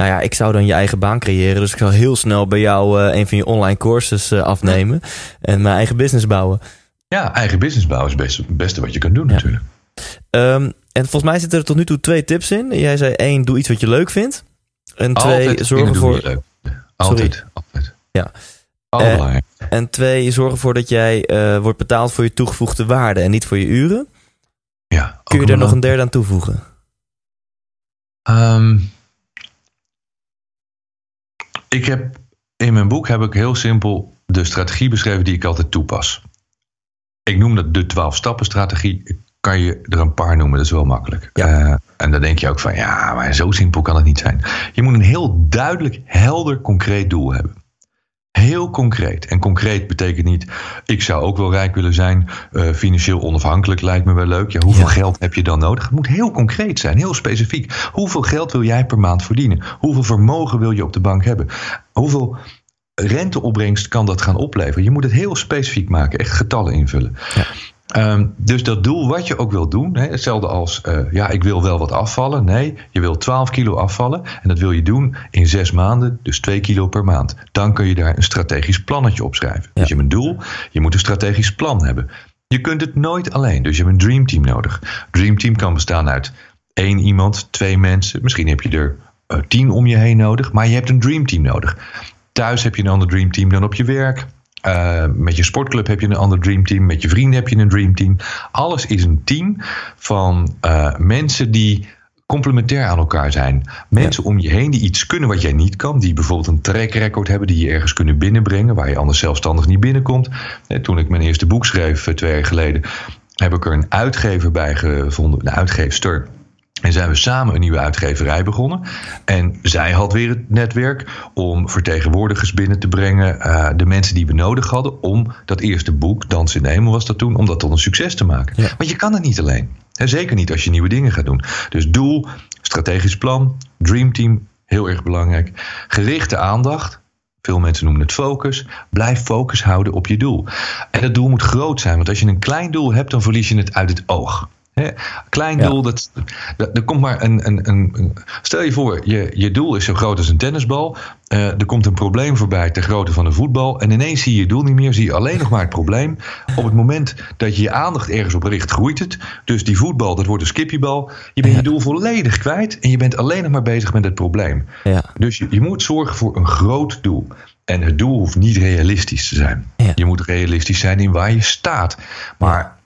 Speaker 1: Nou ja, ik zou dan je eigen baan creëren. Dus ik zou heel snel bij jou eh, een van je online courses eh, afnemen. En mijn eigen business bouwen.
Speaker 3: Ja, eigen business bouwen is best, het beste wat je kunt doen,
Speaker 1: Ja.
Speaker 3: natuurlijk.
Speaker 1: Ehm, en volgens mij zitten er tot nu toe twee tips in. Jij zei één, doe iets wat je leuk vindt. En twee,
Speaker 3: Altijd
Speaker 1: zorg ervoor.
Speaker 3: Altijd, altijd.
Speaker 1: Ja.
Speaker 3: Allerbelangrijk.
Speaker 1: En twee, zorg ervoor dat jij eh, wordt betaald voor je toegevoegde waarde en niet voor je uren.
Speaker 3: ja,
Speaker 1: Kun je daar nog een derde aan toevoegen?
Speaker 3: Ehm, ik heb in mijn boek heb ik heel simpel de strategie beschreven die ik altijd toepas. Ik noem dat de 12 stappen strategie. Ik Kan je er een paar noemen, dat is wel makkelijk.
Speaker 1: Ja.
Speaker 3: Eh, en dan denk je ook van ja, maar zo simpel kan het niet zijn. Je moet een heel duidelijk, helder, concreet doel hebben. Heel concreet. En concreet betekent niet, ik zou ook wel rijk willen zijn. eh, financieel onafhankelijk lijkt me wel leuk. Ja, hoeveel
Speaker 1: Ja.
Speaker 3: geld heb je dan nodig? Het moet heel concreet zijn, heel specifiek. Hoeveel geld wil jij per maand verdienen? Hoeveel vermogen wil je op de bank hebben? Hoeveel renteopbrengst kan dat gaan opleveren? Je moet het heel specifiek maken, echt getallen invullen.
Speaker 1: Ja.
Speaker 3: Ehm, dus dat doel wat je ook wil doen, hè, hetzelfde als eh, ja, ik wil wel wat afvallen. Nee, je wil 12 kilo afvallen en dat wil je doen in zes maanden, dus 2 kilo per maand. Dan kun je daar een strategisch plannetje op schrijven.
Speaker 1: Ja.
Speaker 3: Dus je hebt een doel, je moet een strategisch plan hebben. Je kunt het nooit alleen, dus je hebt een dreamteam nodig. Dreamteam kan bestaan uit één iemand, twee mensen, misschien heb je er eh, tien om je heen nodig, maar je hebt een dreamteam nodig. Thuis heb je een ander dreamteam dan op je werk. Uh, met je sportclub heb je een ander dreamteam. Met je vrienden heb je een dreamteam. Alles is een team van uh, mensen die complementair aan elkaar zijn. Mensen om je heen die iets kunnen wat jij niet kan. Die bijvoorbeeld een track record hebben die je ergens kunnen binnenbrengen. Waar je anders zelfstandig niet binnenkomt. Toen ik mijn eerste boek schreef, uh, twee jaar geleden. Heb ik er een uitgever bij gevonden. Een uitgeefster. En zijn we samen een nieuwe uitgeverij begonnen. En zij had weer het netwerk om vertegenwoordigers binnen te brengen. Uh, de mensen die we nodig hadden om dat eerste boek, Dans in de Hemel was dat toen, om dat tot een succes te maken.
Speaker 1: Ja.
Speaker 3: Want je kan het niet alleen. En zeker niet als je nieuwe dingen gaat doen. Dus doel, strategisch plan, dreamteam, heel erg belangrijk. Gerichte aandacht. Veel mensen noemen het focus. Blijf focus houden op je doel. En dat doel moet groot zijn. Want als je een klein doel hebt, dan verlies je het uit het oog. Klein
Speaker 1: Ja.
Speaker 3: doel, dat, dat, er komt maar een, een, een, Stel je voor, je, je doel is zo groot als een tennisbal. Eh, er komt een probleem voorbij ter grootte van een voetbal. En ineens zie je je doel niet meer, zie je alleen nog maar het probleem. Op het moment dat je je aandacht ergens op richt, groeit het. Dus die voetbal, dat wordt een skippiebal. Je bent
Speaker 1: Ja.
Speaker 3: je doel volledig kwijt en je bent alleen nog maar bezig met het probleem.
Speaker 1: Ja.
Speaker 3: Dus je, je moet zorgen voor een groot doel. En het doel hoeft niet realistisch te zijn. Je moet realistisch zijn in waar je staat. Maar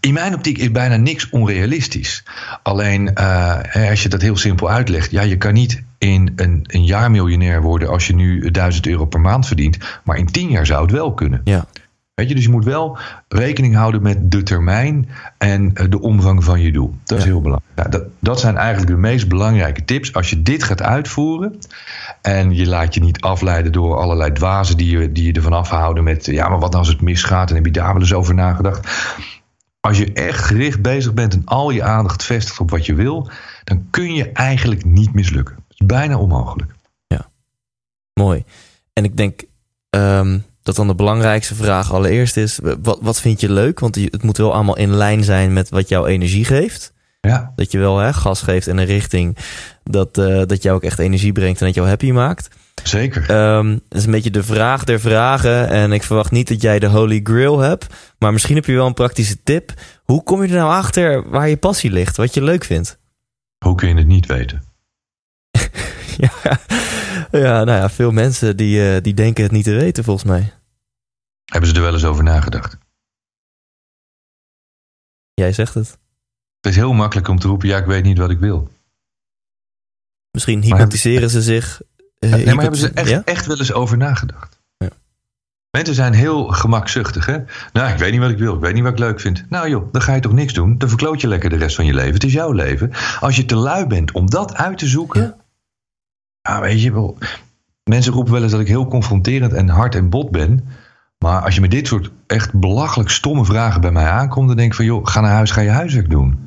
Speaker 3: in mijn optiek is bijna niks onrealistisch. Alleen eh, als je dat heel simpel uitlegt. Ja, je kan niet in een, een jaar miljonair worden als je nu 1000 euro per maand verdient. Maar in 10 jaar zou het wel kunnen.
Speaker 1: Ja.
Speaker 3: Weet je, dus je moet wel rekening houden met de termijn en eh, de omvang van je doel. Dat is
Speaker 1: Ja.
Speaker 3: heel belangrijk. Nou, dat, dat zijn eigenlijk de meest belangrijke tips. Als je dit gaat uitvoeren en je laat je niet afleiden door allerlei dwazen die je, die je ervan afhouden met... ja, maar wat als het misgaat en heb je daar wel eens over nagedacht? Als je echt gericht bezig bent en al je aandacht vestigt op wat je wil... dan kun je eigenlijk niet mislukken. Het is bijna onmogelijk.
Speaker 1: Mooi. En ik denk ehm, dat dan de belangrijkste vraag allereerst is: wat, wat vind je leuk? Want het moet wel allemaal in lijn zijn met wat jouw energie geeft.
Speaker 3: Ja,
Speaker 1: Dat je wel hè, gas geeft in een richting dat, eh, dat jou ook echt energie brengt en dat jou happy maakt.
Speaker 3: zeker.
Speaker 1: Dat is een beetje de vraag der vragen. En ik verwacht niet dat jij de holy grail hebt. Maar misschien heb je wel een praktische tip. Hoe kom je er nou achter waar je passie ligt? Wat je leuk vindt?
Speaker 3: Hoe kun je het niet weten?
Speaker 1: ja, ja, nou ja, veel mensen die, eh, die denken het niet te weten volgens mij.
Speaker 3: Hebben ze er wel eens over nagedacht?
Speaker 1: Jij zegt het.
Speaker 3: Het is heel makkelijk om te roepen, ja, ik weet niet wat ik wil.
Speaker 1: Misschien hypnotiseren ze zich. eh,
Speaker 3: nee, maar hebben ze echt,
Speaker 1: Ja?
Speaker 3: echt wel eens over nagedacht?
Speaker 1: Ja.
Speaker 3: Mensen zijn heel gemakzuchtig, hè? Nou, ik weet niet wat ik wil, ik weet niet wat ik leuk vind. Nou joh, dan ga je toch niks doen? Dan verkloot je lekker de rest van je leven. Het is jouw leven. Als je te lui bent om dat uit te zoeken...
Speaker 1: Ja.
Speaker 3: Ja, weet je wel... Mensen roepen wel eens dat ik heel confronterend en hard en bot ben... Maar als je met dit soort echt belachelijk stomme vragen bij mij aankomt... dan denk ik van, joh, ga naar huis, ga je huiswerk doen.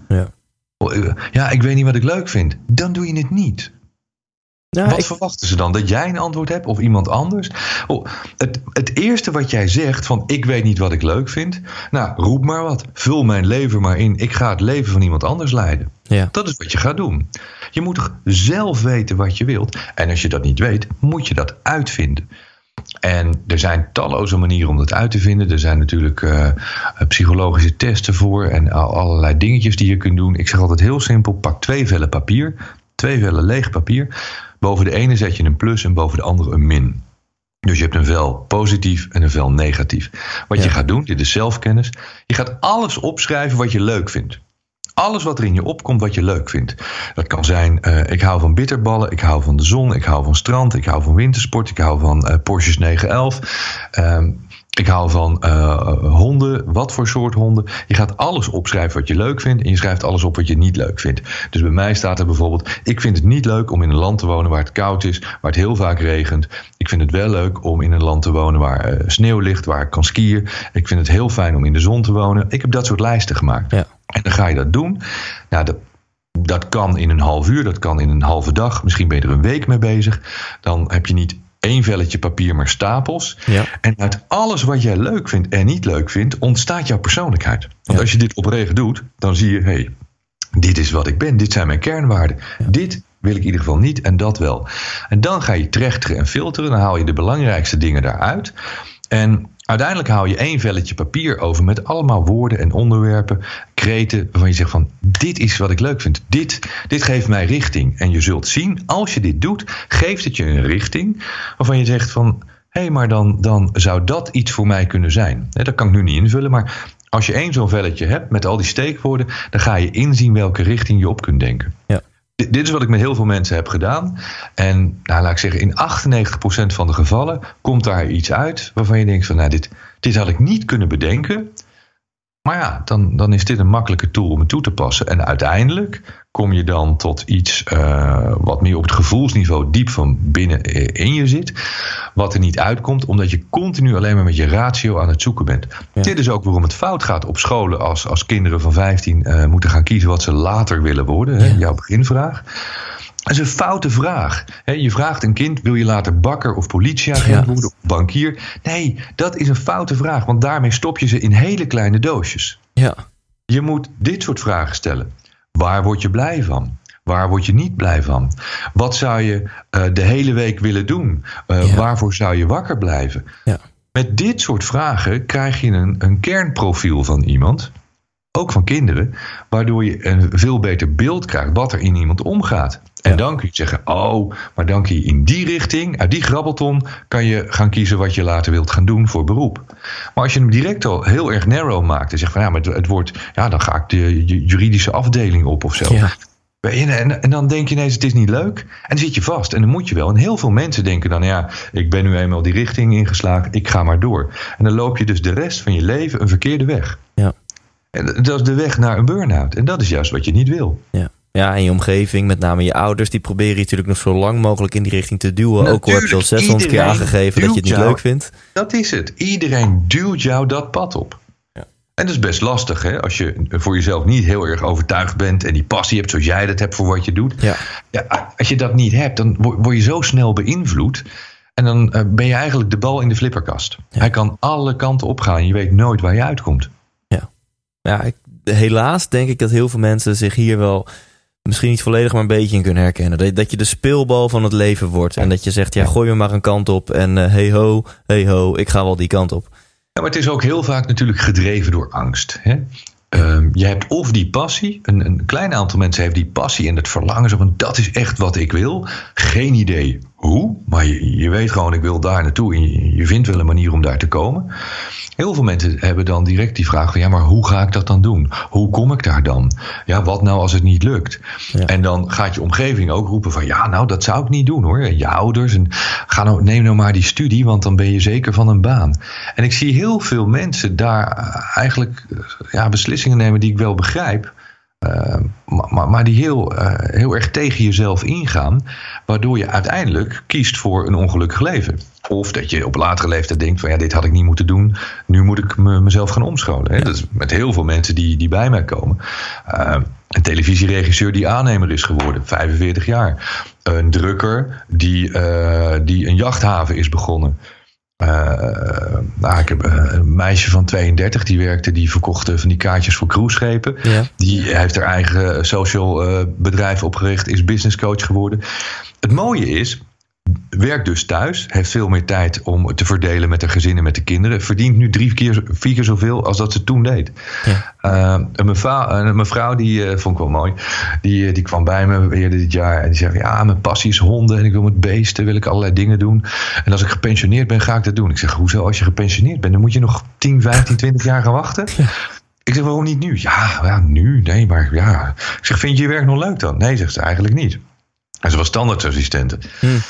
Speaker 1: Ja.
Speaker 3: Ja, ik weet niet wat ik leuk vind. Dan doe je het niet. Wat
Speaker 1: ik-
Speaker 3: verwachten ze dan? Dat jij een antwoord hebt of iemand anders? Oh, het, het eerste wat jij zegt van ik weet niet wat ik leuk vind. Nou, roep maar wat. Vul mijn leven maar in. Ik ga het leven van iemand anders leiden.
Speaker 1: ja.
Speaker 3: Dat is wat je gaat doen. Je moet toch zelf weten wat je wilt. En als je dat niet weet, moet je dat uitvinden. En er zijn talloze manieren om dat uit te vinden. Er zijn natuurlijk eh, psychologische testen voor en al- allerlei dingetjes die je kunt doen. Ik zeg altijd heel simpel: pak twee vellen papier, twee vellen leeg papier. Boven de ene zet je een plus en boven de andere een min. Dus je hebt een vel positief en een vel negatief. Wat je gaat doen, dit is zelfkennis. Je gaat alles opschrijven wat je leuk vindt. Alles wat er in je opkomt wat je leuk vindt. Dat kan zijn, eh, ik hou van bitterballen, ik hou van de zon, ik hou van strand, ik hou van wintersport, ik hou van eh, Porsches 911. Ehm, ik hou van eh, honden, wat voor soort honden. Je gaat alles opschrijven wat je leuk vindt en je schrijft alles op wat je niet leuk vindt. Dus bij mij staat er bijvoorbeeld, ik vind het niet leuk om in een land te wonen waar het koud is, waar het heel vaak regent. Ik vind het wel leuk om in een land te wonen waar sneeuw ligt, waar ik kan skiën. Ik vind het heel fijn om in de zon te wonen. Ik heb dat soort lijsten gemaakt.
Speaker 1: Ja.
Speaker 3: En dan ga je dat doen. Nou, dat, dat kan in een half uur, dat kan in een halve dag. Misschien ben je er een week mee bezig. Dan heb je niet één velletje papier, maar stapels.
Speaker 1: Ja.
Speaker 3: En uit alles wat jij leuk vindt en niet leuk vindt, ontstaat jouw persoonlijkheid. Want
Speaker 1: Ja.
Speaker 3: als je dit oprecht doet, dan zie je, hé, hey, dit is wat ik ben, dit zijn mijn kernwaarden. Dit wil ik in ieder geval niet en dat wel. En dan ga je trechteren en filteren, dan haal je de belangrijkste dingen daaruit. En uiteindelijk haal je één velletje papier over met allemaal woorden en onderwerpen, kreten, waarvan je zegt van, dit is wat ik leuk vind. Dit, dit geeft mij richting. En je zult zien, als je dit doet, geeft het je een richting waarvan je zegt van, hé, hey, maar dan, dan zou dat iets voor mij kunnen zijn. Dat kan ik nu niet invullen, maar als je één zo'n velletje hebt met al die steekwoorden, dan ga je inzien welke richting je op kunt denken.
Speaker 1: Ja.
Speaker 3: Dit, is wat ik met heel veel mensen heb gedaan. En nou, laat ik zeggen, in 98% van de gevallen komt daar iets uit waarvan je denkt van, nou, dit, dit had ik niet kunnen bedenken. Maar ja, dan, dan is dit een makkelijke tool om het toe te passen. En uiteindelijk kom je dan tot iets uh, wat meer op het gevoelsniveau diep van binnen in je zit. Wat er niet uitkomt, omdat je continu alleen maar met je ratio aan het zoeken bent. Ja. Dit is ook waarom het fout gaat op scholen als, als kinderen van 15 uh, moeten gaan kiezen wat ze later willen worden. Ja. Hè, jouw beginvraag. Dat is een foute vraag. Je vraagt een kind: wil je later bakker of politieagent worden of bankier? Nee, dat is een foute vraag, want daarmee stop je ze in hele kleine doosjes.
Speaker 1: Ja.
Speaker 3: Je moet dit soort vragen stellen. Waar word je blij van? Waar word je niet blij van? Wat zou je uh, de hele week willen doen? Uh, ja. Waarvoor zou je wakker blijven?
Speaker 1: Ja.
Speaker 3: Met dit soort vragen krijg je een, een kernprofiel van iemand ook van kinderen, waardoor je een veel beter beeld krijgt wat er in iemand omgaat. En ja. dan kun je zeggen, oh, maar dan kun je in die richting, uit die grabbelton, kan je gaan kiezen wat je later wilt gaan doen voor beroep. Maar als je hem direct al heel erg narrow maakt en zegt van ja, maar het wordt, ja, dan ga ik de juridische afdeling op of zo.
Speaker 1: Ja.
Speaker 3: En, en, dan denk je ineens, het is niet leuk. En dan zit je vast. En dan moet je wel. En heel veel mensen denken dan, ja, ik ben nu eenmaal die richting ingeslagen, ik ga maar door. En dan loop je dus de rest van je leven een verkeerde weg.
Speaker 1: Ja.
Speaker 3: En dat is de weg naar een burn-out. En dat is juist wat je niet wil.
Speaker 1: Ja. Ja, en je omgeving, met name je ouders, die proberen je natuurlijk nog zo lang mogelijk in die richting te duwen.
Speaker 3: Natuurlijk,
Speaker 1: ook al heb je al 600 keer aangegeven dat je het niet
Speaker 3: jou,
Speaker 1: leuk vindt.
Speaker 3: Dat is het. Iedereen duwt jou dat pad op.
Speaker 1: Ja.
Speaker 3: En dat is best lastig, hè? Als je voor jezelf niet heel erg overtuigd bent en die passie hebt zoals jij dat hebt voor wat je doet.
Speaker 1: Ja.
Speaker 3: Ja, als je dat niet hebt, dan word je zo snel beïnvloed. En dan uh, ben je eigenlijk de bal in de flipperkast.
Speaker 1: Ja.
Speaker 3: Hij kan alle kanten opgaan. Je weet nooit waar je uitkomt.
Speaker 1: Ja, ik, helaas denk ik dat heel veel mensen zich hier wel misschien niet volledig, maar een beetje in kunnen herkennen. Dat, dat je de speelbal van het leven wordt. En dat je zegt, ja, gooi me maar een kant op. En uh, hey ho, hey ho, ik ga wel die kant op.
Speaker 3: Ja, maar het is ook heel vaak natuurlijk gedreven door angst. Hè? Uh, je hebt of die passie, een, een, klein aantal mensen heeft die passie en het verlangen zo van dat is echt wat ik wil. Geen idee hoe, maar je, je weet gewoon ik wil daar naartoe en je, je vindt wel een manier om daar te komen. Heel veel mensen hebben dan direct die vraag van ja, maar hoe ga ik dat dan doen? Hoe kom ik daar dan? Ja, wat nou als het niet lukt?
Speaker 1: Ja.
Speaker 3: En dan gaat je omgeving ook roepen van ja, nou dat zou ik niet doen hoor. En je ouders en ga nou, neem nou maar die studie, want dan ben je zeker van een baan. En ik zie heel veel mensen daar eigenlijk ja, beslissingen nemen die ik wel begrijp. Uh, maar, maar, die heel, uh, heel erg tegen jezelf ingaan, waardoor je uiteindelijk kiest voor een ongelukkig leven. Of dat je op latere leeftijd denkt van ja, dit had ik niet moeten doen, nu moet ik me, mezelf gaan omscholen. Hè? Dat is met heel veel mensen die, die bij mij komen. Uh, een televisieregisseur die aannemer is geworden, 45 jaar. Een drukker die, die een jachthaven is begonnen. Uh, nou, ik heb een meisje van 32 die werkte, die verkocht van die kaartjes voor cruiseschepen.
Speaker 1: Ja.
Speaker 3: Die heeft haar eigen social uh, bedrijf opgericht, is business coach geworden. Het mooie is, werkt dus thuis, heeft veel meer tijd om te verdelen met haar gezin en met de kinderen. Verdient nu drie keer, vier keer zoveel als dat ze toen deed.
Speaker 1: Ja.
Speaker 3: Uh, een, mevrouw, een mevrouw, die uh, vond ik wel mooi, die, die kwam bij me eerder dit jaar en die zei: Ja, mijn passie is honden en ik wil met beesten, wil ik allerlei dingen doen. En als ik gepensioneerd ben, ga ik dat doen. Ik zeg: Hoezo, als je gepensioneerd bent, dan moet je nog 10, 15, 20 jaar gaan wachten?
Speaker 1: Ja.
Speaker 3: Ik zeg: Waarom niet nu? Ja, ja, nu, nee, maar ja. Ik zeg: Vind je je werk nog leuk dan? Nee, zegt ze eigenlijk niet. En ze was standaardassistente.
Speaker 1: Hmm.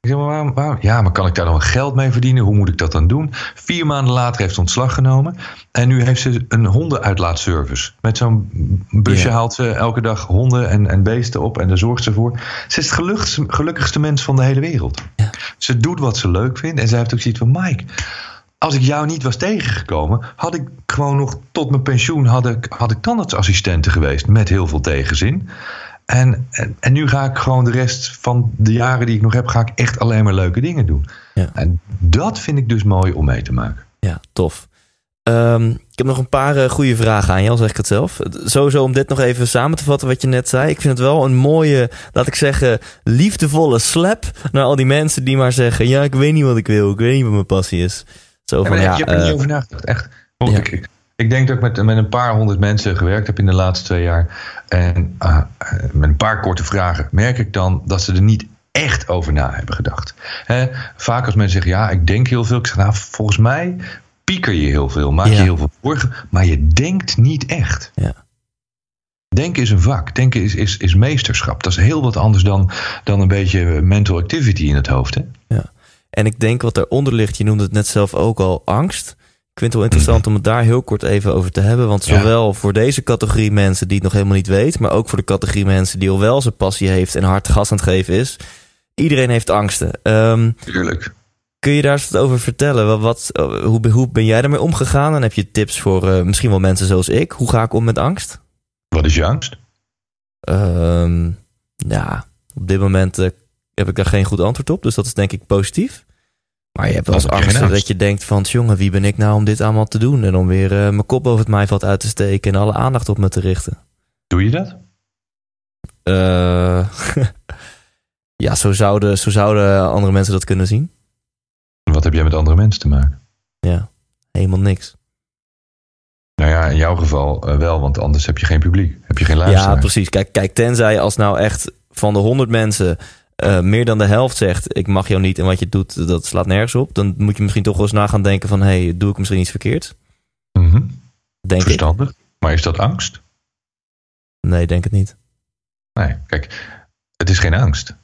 Speaker 3: Ik zeg, maar waarom, waarom, Ja, maar kan ik daar dan geld mee verdienen? Hoe moet ik dat dan doen? Vier maanden later heeft ze ontslag genomen. En nu heeft ze een hondenuitlaatservice. Met zo'n busje haalt ze elke dag honden en, en beesten op. En daar zorgt ze voor. Ze is het gelukkigste, gelukkigste mens van de hele wereld. Ze doet wat ze leuk vindt. En ze heeft ook zoiets van... Mike, als ik jou niet was tegengekomen... had ik gewoon nog tot mijn pensioen... had ik, had ik tandartsassistente geweest. Met heel veel tegenzin. En, en, en, nu ga ik gewoon de rest van de jaren die ik nog heb, ga ik echt alleen maar leuke dingen doen.
Speaker 1: Ja.
Speaker 3: En dat vind ik dus mooi om mee te maken.
Speaker 1: Ja, tof. Um, ik heb nog een paar uh, goede vragen aan je, al zeg ik het zelf. Sowieso om dit nog even samen te vatten wat je net zei. Ik vind het wel een mooie, laat ik zeggen, liefdevolle slap naar al die mensen die maar zeggen: Ja, ik weet niet wat ik wil, ik weet niet wat mijn passie is. Zo van,
Speaker 3: ja,
Speaker 1: ja,
Speaker 3: ik heb er
Speaker 1: uh,
Speaker 3: niet over nagedacht, echt. Oh,
Speaker 1: ja.
Speaker 3: ik, ik, denk dat ik met, met een paar honderd mensen gewerkt heb in de laatste twee jaar. En uh, met een paar korte vragen merk ik dan dat ze er niet echt over na hebben gedacht. He, vaak als mensen zeggen, ja, ik denk heel veel. Ik zeg, nou, volgens mij pieker je heel veel, maak
Speaker 1: Ja.
Speaker 3: je heel veel zorgen. Maar je denkt niet echt.
Speaker 1: Ja.
Speaker 3: Denken is een vak. Denken is, is, is meesterschap. Dat is heel wat anders dan, dan een beetje mental activity in het hoofd. Hè?
Speaker 1: En ik denk wat eronder ligt, je noemde het net zelf ook al, angst. Ik vind het wel interessant om het daar heel kort even over te hebben. Want
Speaker 3: Ja.
Speaker 1: zowel voor deze categorie mensen die het nog helemaal niet weet, maar ook voor de categorie mensen die al wel zijn passie heeft en hard gas aan het geven is. Iedereen heeft angsten. Ehm,
Speaker 3: Tuurlijk.
Speaker 1: kun je daar eens wat over vertellen? Wat, wat, eh, hoe, hoe ben jij daarmee omgegaan? En heb je tips voor eh, misschien wel mensen zoals ik? Hoe ga ik om met angst?
Speaker 3: Wat is je angst?
Speaker 1: Ehm, ja, op dit moment eh, heb ik daar geen goed antwoord op. Dus dat is denk ik positief. Maar je hebt wel eens angst dat je denkt van... jongen, wie ben ik nou om dit allemaal te doen? En om weer eh, mijn kop boven het maaiveld uit te steken... en alle aandacht op me te richten.
Speaker 3: Doe je dat?
Speaker 1: Eh, ja, zo zouden, zo zouden andere mensen dat kunnen zien.
Speaker 3: Wat heb jij met andere mensen te maken?
Speaker 1: Ja, helemaal niks.
Speaker 3: Nou ja, in jouw geval eh, wel, want anders heb je geen publiek. Heb je geen luisteraar.
Speaker 1: Ja, precies. Kijk, kijk, tenzij als nou echt van de honderd mensen... eh, meer dan de helft zegt... ik mag jou niet en wat je doet, dat slaat nergens op... dan moet je misschien toch wel eens na gaan denken van... hey, doe ik misschien iets verkeerd?
Speaker 3: Mhm.
Speaker 1: Denk ik.
Speaker 3: Verstandig. Maar is dat angst?
Speaker 1: Nee, denk het niet.
Speaker 3: Nee, kijk, het is geen angst.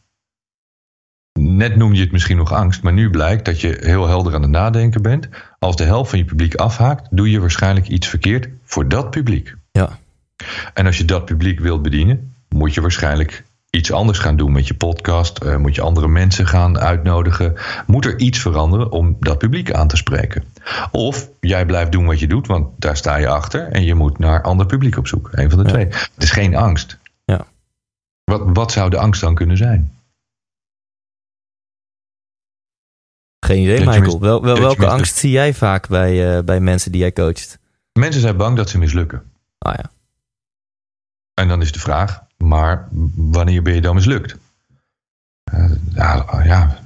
Speaker 3: Net noem je het misschien nog angst, maar nu blijkt dat je heel helder aan het nadenken bent. Als de helft van je publiek afhaakt, doe je waarschijnlijk iets verkeerd voor dat publiek.
Speaker 1: Ja.
Speaker 3: En als je dat publiek wilt bedienen, moet je waarschijnlijk iets anders gaan doen met je podcast. eh, moet je andere mensen gaan uitnodigen. Moet er iets veranderen om dat publiek aan te spreken. Of jij blijft doen wat je doet, want daar sta je achter. En je moet naar ander publiek op zoek. Een van de
Speaker 1: Ja.
Speaker 3: twee. Het is geen angst.
Speaker 1: Ja.
Speaker 3: Wat, wat zou de angst dan kunnen zijn?
Speaker 1: Geen idee,
Speaker 3: Dat
Speaker 1: Michael. Wel, welke angst zie jij vaak bij, eh, bij mensen die jij coacht?
Speaker 3: Mensen zijn bang dat ze mislukken.
Speaker 1: Ah ja.
Speaker 3: En dan is de vraag, maar wanneer ben je dan mislukt? Eh, ja, ja,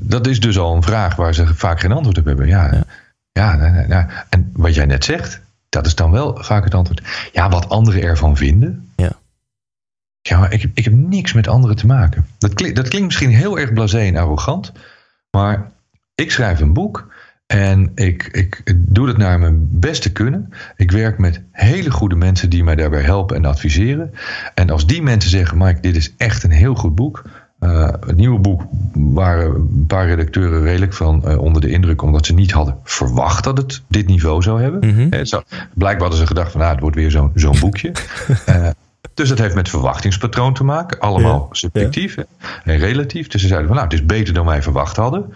Speaker 3: dat is dus al een vraag waar ze vaak geen antwoord op hebben. Ja,
Speaker 1: Ja.
Speaker 3: ja. nee. en wat jij net zegt, dat is dan wel vaak het antwoord. Ja, wat anderen ervan vinden.
Speaker 1: Ja.
Speaker 3: Ja, maar ik, ik heb niks met anderen te maken. Dat, klinkt, dat klinkt misschien heel erg blasé en arrogant, maar ik schrijf een boek en ik, ik doe het naar mijn beste kunnen. Ik werk met hele goede mensen die mij daarbij helpen en adviseren. En als die mensen zeggen, Mike, dit is echt een heel goed boek. Eh, het nieuwe boek waren een paar redacteuren redelijk van eh, onder de indruk, omdat ze niet hadden verwacht dat het dit niveau zou hebben. Eh, zo, blijkbaar hadden ze gedacht van, nou, het wordt weer zo'n zo'n boekje. Dus dat heeft met verwachtingspatroon te maken. Allemaal subjectief en relatief. Dus ze zeiden van, nou, het is beter dan wij verwacht hadden.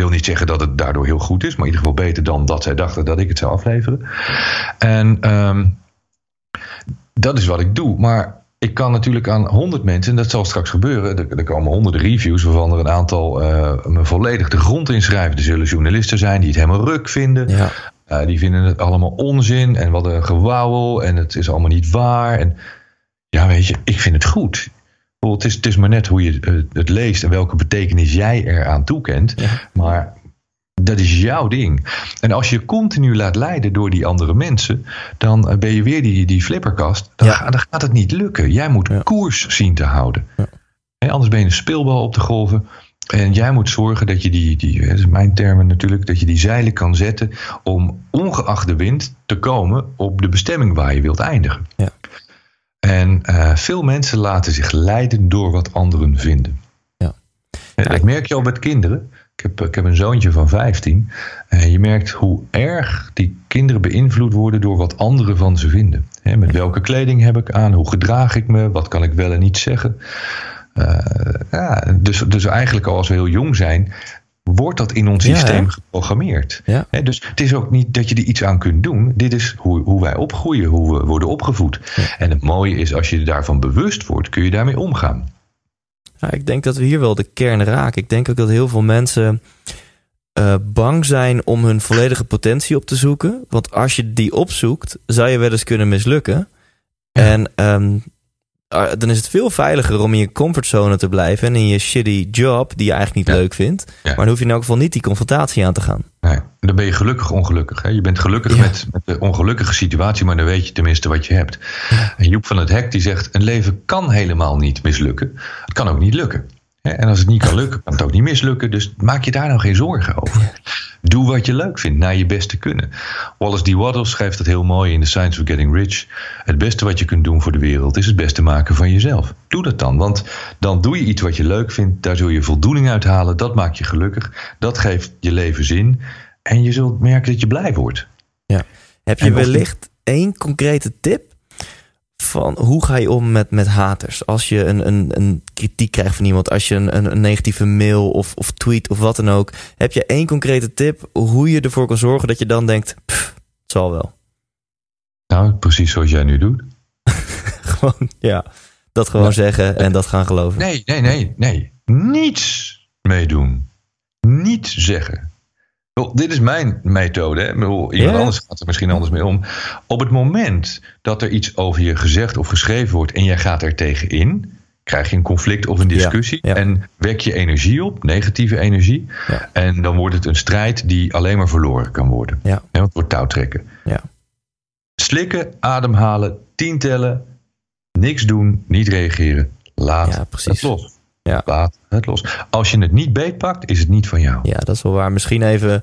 Speaker 3: Wil niet zeggen dat het daardoor heel goed is, maar in ieder geval beter dan dat zij dachten dat ik het zou afleveren. En ehm, dat is wat ik doe. Maar ik kan natuurlijk aan honderd mensen, en dat zal straks gebeuren. Er, er komen honderden reviews, waarvan er een aantal eh, me volledig de grond inschrijven. Er zullen journalisten zijn die het helemaal ruk vinden.
Speaker 1: Ja.
Speaker 3: Uh, die vinden het allemaal onzin en wat een gewauwel en het is allemaal niet waar. En ja, weet je, ik vind het goed. Het is, het is maar net hoe je het leest en welke betekenis jij eraan toekent.
Speaker 1: Ja.
Speaker 3: Maar dat is jouw ding. En als je continu laat leiden door die andere mensen, dan ben je weer die, die flipperkast. Dan,
Speaker 1: Ja.
Speaker 3: dan gaat het niet lukken. Jij moet
Speaker 1: Ja.
Speaker 3: koers zien te houden. Anders ben je een speelbal op de golven. En jij moet zorgen dat je die, die, dat is mijn termen natuurlijk, dat je die zeilen kan zetten om ongeacht de wind te komen op de bestemming waar je wilt eindigen.
Speaker 1: Ja.
Speaker 3: En eh, veel mensen laten zich leiden door wat anderen vinden.
Speaker 1: Ja.
Speaker 3: En dat merk je al met kinderen. Ik heb, ik heb een zoontje van 15. En je merkt hoe erg die kinderen beïnvloed worden door wat anderen van ze vinden. Met welke kleding heb ik aan? Hoe gedraag ik me? Wat kan ik wel en niet zeggen? Eh, ja, dus, dus eigenlijk al als we heel jong zijn, wordt dat in ons
Speaker 1: Ja,
Speaker 3: systeem
Speaker 1: hè?
Speaker 3: geprogrammeerd.
Speaker 1: Ja.
Speaker 3: Dus het is ook niet dat je er iets aan kunt doen. Dit is hoe, hoe wij opgroeien, hoe we worden opgevoed. En het mooie is, als je daarvan bewust wordt, kun je daarmee omgaan.
Speaker 1: Ja, ik denk dat we hier wel de kern raken. Ik denk ook dat heel veel mensen eh, bang zijn om hun volledige potentie op te zoeken. Want als je die opzoekt, zou je wel eens kunnen mislukken. En ehm, dan is het veel veiliger om in je comfortzone te blijven en in je shitty job, die je eigenlijk niet
Speaker 3: Ja.
Speaker 1: leuk vindt.
Speaker 3: Ja.
Speaker 1: Maar dan hoef je in elk geval niet die confrontatie aan te gaan.
Speaker 3: Nee, dan ben je gelukkig ongelukkig. Hè? Je bent gelukkig
Speaker 1: Ja.
Speaker 3: met, met de ongelukkige situatie, maar dan weet je tenminste wat je hebt. En Joep van het Hek die zegt: een leven kan helemaal niet mislukken. Het kan ook niet lukken. En als het niet kan lukken, kan het ook niet mislukken. Dus maak je daar nou geen zorgen over. Doe wat je leuk vindt, naar je beste kunnen. Wallace D. Waddles schrijft dat heel mooi in The Science of Getting Rich. Het beste wat je kunt doen voor de wereld is het beste maken van jezelf. Doe dat dan, want dan doe je iets wat je leuk vindt. Daar zul je voldoening uit halen. Dat maakt je gelukkig. Dat geeft je leven zin. En je zult merken dat je blij wordt.
Speaker 1: Heb je wellicht één concrete tip van hoe ga je om met, met haters? Als je een, een, een kritiek krijgt van iemand, als je een, een, een negatieve mail of, of tweet of wat dan ook. Heb je één concrete tip hoe je ervoor kan zorgen dat je dan denkt, "Pff, het zal wel.
Speaker 3: Nou, precies zoals jij nu doet.
Speaker 1: gewoon, ja, dat gewoon zeggen en dat gaan geloven.
Speaker 3: Nee, nee, nee, nee. Niets meedoen. Niet zeggen. Dit is mijn methode. Hè. Bedoel, Iemand anders gaat er misschien anders mee om. Op het moment dat er iets over je gezegd of geschreven wordt en jij gaat er tegenin, krijg je een conflict of een discussie
Speaker 1: ja.
Speaker 3: en wek je energie op, negatieve energie.
Speaker 1: Ja.
Speaker 3: En dan wordt het een strijd die alleen maar verloren kan worden.
Speaker 1: Ja.
Speaker 3: Het wordt touwtrekken.
Speaker 1: Ja.
Speaker 3: Slikken, ademhalen, tien tellen, niks doen, niet reageren. Laat
Speaker 1: Ja, precies.
Speaker 3: het los.
Speaker 1: Ja.
Speaker 3: Laat het los. Als je het niet beetpakt, is het niet van jou.
Speaker 1: Ja, dat is wel waar. Misschien even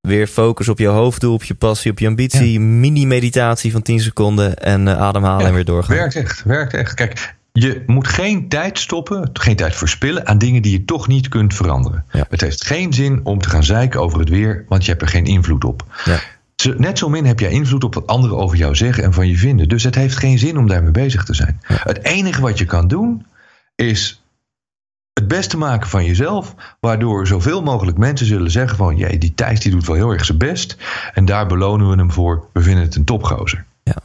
Speaker 1: weer focus op je hoofddoel, op je passie, op je ambitie. Mini-meditatie van 10 seconden en eh, ademhalen
Speaker 3: Ja,
Speaker 1: en weer doorgaan.
Speaker 3: Werkt echt, werkt echt. Kijk, je moet geen tijd stoppen, geen tijd verspillen aan dingen die je toch niet kunt veranderen.
Speaker 1: Ja.
Speaker 3: Het heeft geen zin om te gaan zeiken over het weer, want je hebt er geen invloed op. Net zo min heb jij invloed op wat anderen over jou zeggen en van je vinden. Dus het heeft geen zin om daarmee bezig te zijn. Het enige wat je kan doen is het beste maken van jezelf, waardoor zoveel mogelijk mensen zullen zeggen van, jee, die Thijs die doet wel heel erg zijn best en daar belonen we hem voor. We vinden het een topgozer.
Speaker 1: Ja.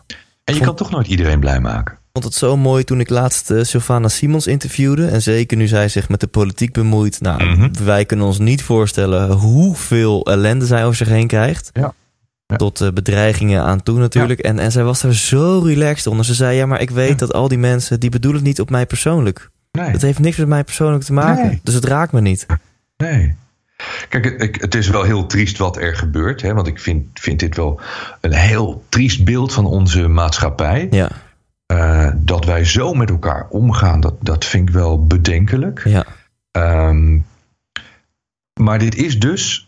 Speaker 3: En je kan toch nooit iedereen blij maken.
Speaker 1: Ik vond het zo mooi toen ik laatst eh, Sylvana Simons interviewde. En zeker nu zij zich met de politiek bemoeit. Nou,
Speaker 3: Mhm.
Speaker 1: wij kunnen ons niet voorstellen hoeveel ellende zij over zich heen krijgt.
Speaker 3: Ja. Ja.
Speaker 1: Tot eh, bedreigingen aan toe natuurlijk. En, en zij was daar zo relaxed onder. Ze zei, ja, maar ik weet dat al die mensen, die bedoelen het niet op mij persoonlijk.
Speaker 3: Nee.
Speaker 1: Het heeft niks met mij persoonlijk te maken.
Speaker 3: Nee.
Speaker 1: Dus het raakt me niet.
Speaker 3: Nee. Kijk, het is wel heel triest wat er gebeurt. Hè, want ik vind, vind dit wel een heel triest beeld van onze maatschappij.
Speaker 1: Ja,
Speaker 3: Eh, dat wij zo met elkaar omgaan, dat, dat vind ik wel bedenkelijk.
Speaker 1: ja,
Speaker 3: Ehm, maar dit is dus,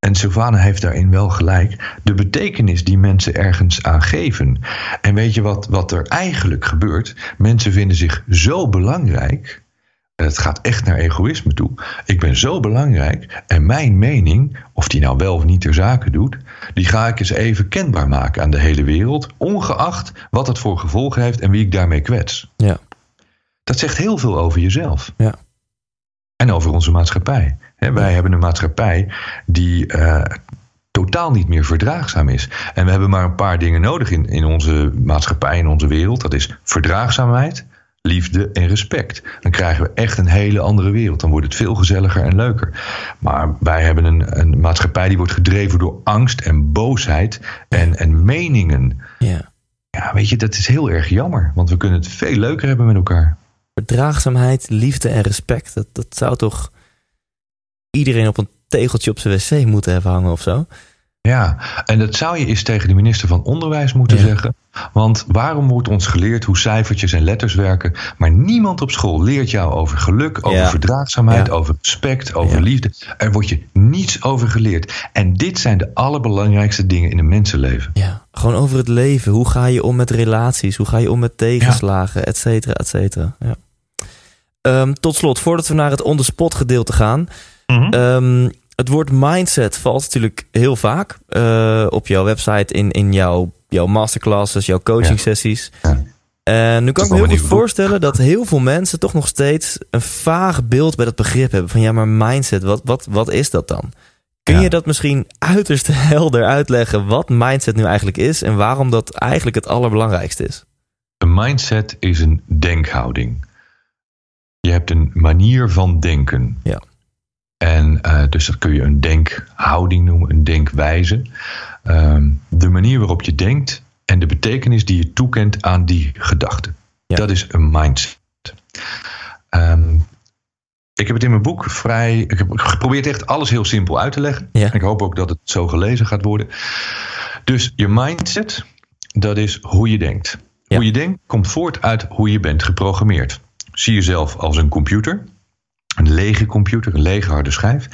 Speaker 3: en Sylvana heeft daarin wel gelijk, de betekenis die mensen ergens aan geven. En weet je wat, wat er eigenlijk gebeurt? Mensen vinden zich zo belangrijk. en Het gaat echt naar egoïsme toe. Ik ben zo belangrijk en mijn mening, of die nou wel of niet ter zake doet, die ga ik eens even kenbaar maken aan de hele wereld, ongeacht wat het voor gevolgen heeft en wie ik daarmee kwets.
Speaker 1: ja,
Speaker 3: Dat zegt heel veel over jezelf.
Speaker 1: Ja.
Speaker 3: En over onze maatschappij. Wij hebben een maatschappij die eh, totaal niet meer verdraagzaam is. En we hebben maar een paar dingen nodig in, in onze maatschappij, in onze wereld. Dat is verdraagzaamheid, liefde en respect. Dan krijgen we echt een hele andere wereld. Dan wordt het veel gezelliger en leuker. Maar wij hebben een, een maatschappij die wordt gedreven door angst en boosheid en, en meningen.
Speaker 1: ja.
Speaker 3: Ja, weet je, dat is heel erg jammer. Want we kunnen het veel leuker hebben met elkaar.
Speaker 1: Verdraagzaamheid, liefde en respect. Dat, dat zou toch iedereen op een tegeltje op zijn wc moeten hebben hangen of zo?
Speaker 3: Ja, en dat zou je eens tegen de minister van Onderwijs moeten
Speaker 1: Ja.
Speaker 3: zeggen. Want waarom wordt ons geleerd hoe cijfertjes en letters werken, maar niemand op school leert jou over geluk, over
Speaker 1: Ja.
Speaker 3: verdraagzaamheid,
Speaker 1: Ja.
Speaker 3: over respect, over liefde. Er wordt je niets over geleerd. En dit zijn de allerbelangrijkste dingen in een mensenleven.
Speaker 1: Ja, gewoon over het leven. Hoe ga je om met relaties? Hoe ga je om met tegenslagen? Et cetera, et cetera. Ja. Ehm, tot slot, voordat we naar het on-the-spot gedeelte gaan. Ehm, het woord mindset valt natuurlijk heel vaak eh, op jouw website, in, in jouw, jouw masterclasses, jouw coaching sessies.
Speaker 3: Ja.
Speaker 1: En nu kan ik me heel goed voorstellen dat heel veel mensen toch nog steeds een vaag beeld bij dat begrip hebben. Van ja, maar mindset, wat, wat, wat is dat dan? Kun
Speaker 3: Ja.
Speaker 1: je dat misschien uiterst helder uitleggen wat mindset nu eigenlijk is en waarom dat eigenlijk het allerbelangrijkste is?
Speaker 3: Een mindset is een denkhouding. Je hebt een manier van denken.
Speaker 1: Ja.
Speaker 3: En eh, dus dat kun je een denkhouding noemen, een denkwijze. Ehm, de manier waarop je denkt en de betekenis die je toekent aan die gedachte.
Speaker 1: Ja.
Speaker 3: Dat is een mindset. Ehm, ik heb het in mijn boek vrij. Ik heb geprobeerd echt alles heel simpel uit te leggen.
Speaker 1: Ja.
Speaker 3: Ik hoop ook dat het zo gelezen gaat worden. Dus je mindset, dat is hoe je denkt.
Speaker 1: Ja.
Speaker 3: Hoe je denkt komt voort uit hoe je bent geprogrammeerd. Zie jezelf als een computer. Een lege computer, een lege harde schijf.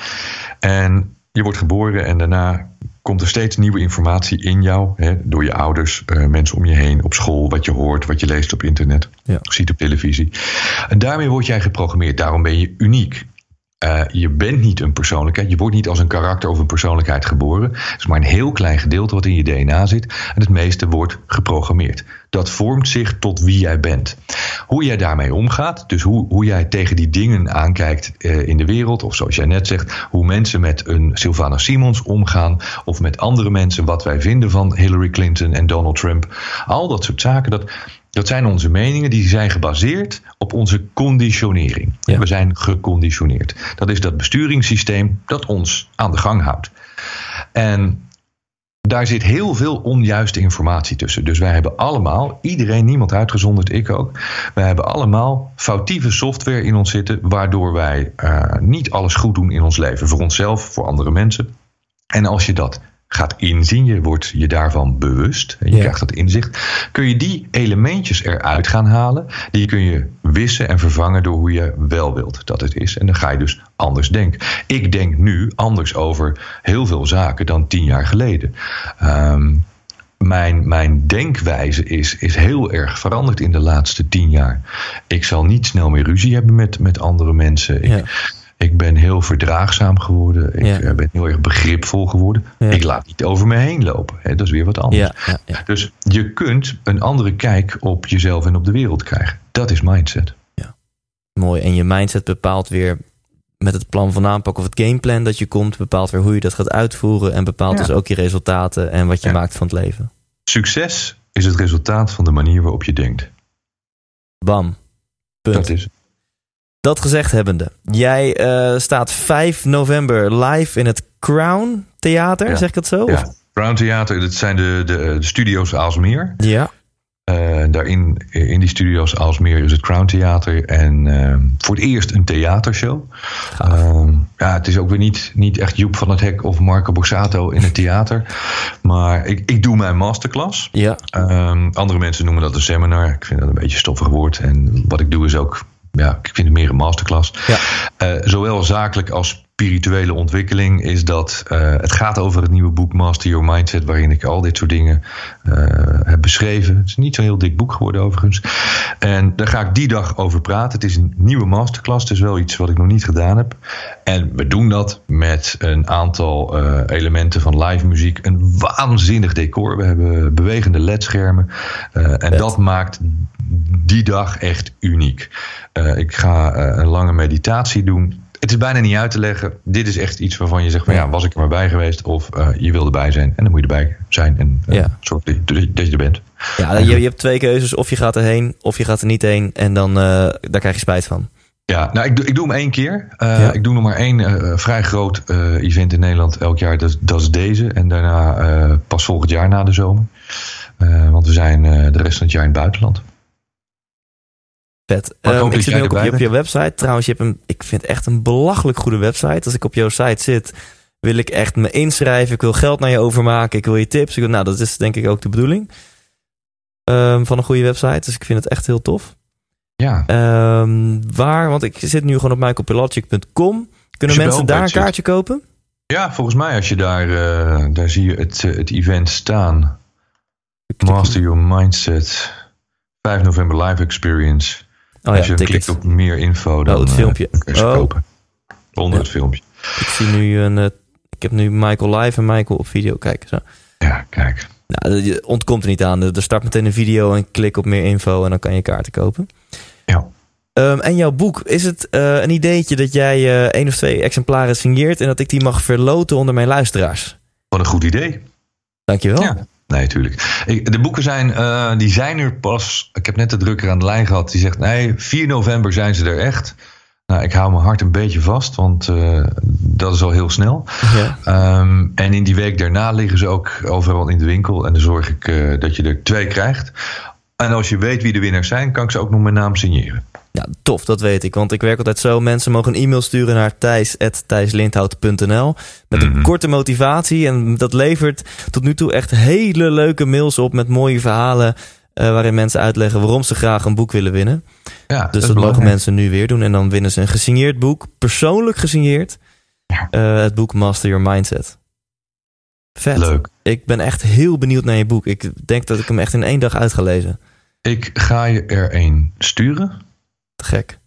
Speaker 3: En je wordt geboren en daarna komt er steeds nieuwe informatie in jou. Hè, door je ouders, eh, mensen om je heen, op school, wat je hoort, wat je leest op internet,
Speaker 1: Ja.
Speaker 3: ziet op televisie. En daarmee word jij geprogrammeerd. Daarom ben je uniek. Uh, je bent niet een persoonlijkheid. Je wordt niet als een karakter of een persoonlijkheid geboren. Het is maar een heel klein gedeelte wat in je DNA zit. En het meeste wordt geprogrammeerd. Dat vormt zich tot wie jij bent. Hoe jij daarmee omgaat, dus hoe, hoe jij tegen die dingen aankijkt uh, in de wereld, of zoals jij net zegt, hoe mensen met een Sylvana Simons omgaan, of met andere mensen, wat wij vinden van Hillary Clinton en Donald Trump. Al dat soort zaken, dat, dat zijn onze meningen, die zijn gebaseerd op onze conditionering.
Speaker 1: Ja.
Speaker 3: We zijn geconditioneerd. Dat is dat besturingssysteem dat ons aan de gang houdt. En daar zit heel veel onjuiste informatie tussen. Dus wij hebben allemaal, iedereen, niemand uitgezonderd, ik ook. Wij hebben allemaal foutieve software in ons zitten, waardoor wij uh, niet alles goed doen in ons leven. Voor onszelf, voor andere mensen. En als je dat gaat inzien, je wordt je daarvan bewust en je
Speaker 1: Ja.
Speaker 3: krijgt dat inzicht, kun je die elementjes eruit gaan halen. Die kun je wissen en vervangen door hoe je wel wilt dat het is. En dan ga je dus anders denken. Ik denk nu anders over heel veel zaken dan tien jaar geleden. Ehm, mijn, mijn denkwijze is, is heel erg veranderd in de laatste tien jaar. Ik zal niet snel meer ruzie hebben met, met andere mensen. Ik,
Speaker 1: Ja.
Speaker 3: Ik ben heel verdraagzaam geworden. Ik
Speaker 1: Ja.
Speaker 3: eh, ben heel erg begripvol geworden.
Speaker 1: Ja.
Speaker 3: Ik laat niet over me heen lopen. Hè, dat is weer wat anders.
Speaker 1: Ja, ja, ja.
Speaker 3: Dus je kunt een andere kijk op jezelf en op de wereld krijgen. Dat is mindset.
Speaker 1: Mooi. En je mindset bepaalt weer met het plan van aanpak of het gameplan dat je komt, bepaalt weer hoe je dat gaat uitvoeren en bepaalt
Speaker 3: Ja.
Speaker 1: dus ook je resultaten en wat je
Speaker 3: Ja.
Speaker 1: maakt van het leven.
Speaker 3: Succes is het resultaat van de manier waarop je denkt.
Speaker 1: Bam. Punt.
Speaker 3: Dat is het.
Speaker 1: Dat gezegd hebbende, jij eh, staat 5 november live in het Crown Theater,
Speaker 3: Ja.
Speaker 1: zeg ik dat zo? Of-
Speaker 3: Ja. Crown Theater, dat zijn de, de, de studio's Aalsmeer.
Speaker 1: ja.
Speaker 3: Eh, daarin, in die studio's Aalsmeer is het Crown Theater. En eh, voor het eerst een theatershow. Ehm, ja, het is ook weer niet, niet echt Joep van het Hek of Marco Borsato in het theater. Maar ik, ik doe mijn masterclass.
Speaker 1: Ja,
Speaker 3: Ehm, andere mensen noemen dat een seminar. Ik vind dat een beetje stoffig woord. En wat ik doe is ook, ja, ik vind het meer een masterclass.
Speaker 1: Ja.
Speaker 3: Eh, zowel zakelijk als spirituele ontwikkeling is dat eh, het gaat over het nieuwe boek Master Your Mindset, waarin ik al dit soort dingen eh, heb beschreven. Het is niet zo'n heel dik boek geworden overigens. En daar ga ik die dag over praten. Het is een nieuwe masterclass, het is wel iets wat ik nog niet gedaan heb. En we doen dat met een aantal eh, elementen van live muziek. Een waanzinnig decor. We hebben bewegende ledschermen. En dat maakt die dag echt uniek. Ik ga een lange meditatie doen. Het is bijna niet uit te leggen. Dit is echt iets waarvan je zegt: van, ja, was ik er maar bij geweest? Of eh, je wil erbij zijn. En dan moet je erbij zijn. En
Speaker 1: Ja.
Speaker 3: zorg dat je, dat je er bent.
Speaker 1: ja je, je hebt twee keuzes. Of je gaat erheen, of je gaat er niet heen. En dan eh, daar krijg je spijt van.
Speaker 3: Ja, nou, ik, doe- ik doe hem één keer.
Speaker 1: Ja.
Speaker 3: Ik doe nog maar één vrij groot event in Nederland elk jaar. Dat, is- dat is deze. En daarna pas volgend jaar na de zomer. Want we zijn de rest van het jaar in het buitenland.
Speaker 1: Vet.
Speaker 3: Ik
Speaker 1: Ehm, zit nu ook op, je,
Speaker 3: erbij
Speaker 1: op je website. Trouwens, je hebt een, ik vind echt een belachelijk goede website. Als ik op jouw site zit, wil ik echt me inschrijven. Ik wil geld naar je overmaken. Ik wil je tips. Ik wil, nou, dat is denk ik ook de bedoeling ehm, van een goede website. Dus ik vind het echt heel tof.
Speaker 3: Ja,
Speaker 1: Ehm, waar, want ik zit nu gewoon op michaelpilacic.com. Kunnen mensen daar een kaartje kopen?
Speaker 3: ja volgens mij als je daar, eh, daar zie je het, eh, het event staan. Master Your Mindset. 5 november live experience.
Speaker 1: Oh
Speaker 3: als
Speaker 1: ja,
Speaker 3: je dan klikt op meer info, dan,
Speaker 1: Oh, het
Speaker 3: eh,
Speaker 1: filmpje.
Speaker 3: dan kun je ze
Speaker 1: Oh.
Speaker 3: kopen. Onder het filmpje.
Speaker 1: Ik zie nu een... eh, ik heb nu Michael live en Michael op video kijken. Zo.
Speaker 3: Ja, kijk.
Speaker 1: Nou, je ontkomt er niet aan. Er start meteen een video en klik op meer info en dan kan je kaarten kopen.
Speaker 3: Ja.
Speaker 1: Ehm, en jouw boek, is het eh, een ideetje dat jij eh één of twee exemplaren signeert en dat ik die mag verloten onder mijn luisteraars?
Speaker 3: Wat een goed idee.
Speaker 1: Dankjewel.
Speaker 3: Ja. Nee, tuurlijk. Ik, de boeken zijn, eh, die zijn er pas. Ik heb net de drukker aan de lijn gehad. Die zegt: nee, 4 november zijn ze er echt. Nou, ik hou mijn hart een beetje vast, want eh, dat is al heel snel.
Speaker 1: Ja.
Speaker 3: Ehm, en in die week daarna liggen ze ook overal in de winkel. En dan zorg ik eh, dat je er twee krijgt. En als je weet wie de winnaars zijn, kan ik ze ook nog mijn naam signeren.
Speaker 1: Ja, tof, dat weet ik. Want ik werk altijd zo. Mensen mogen een e-mail sturen naar thijs.thijslindhout.nl met een
Speaker 3: Mhm.
Speaker 1: korte motivatie. En dat levert tot nu toe echt hele leuke mails op met mooie verhalen. eh, waarin mensen uitleggen waarom ze graag een boek willen winnen.
Speaker 3: Ja,
Speaker 1: Dus dat, mogen mensen nu weer doen. En dan winnen ze een gesigneerd boek, persoonlijk gesigneerd.
Speaker 3: Ja.
Speaker 1: Eh, het boek Master Your Mindset. Vet.
Speaker 3: Leuk.
Speaker 1: Ik ben echt heel benieuwd naar je boek. Ik denk dat ik hem echt in één dag uit ga lezen.
Speaker 3: Ik ga je er een sturen.
Speaker 1: Te gek.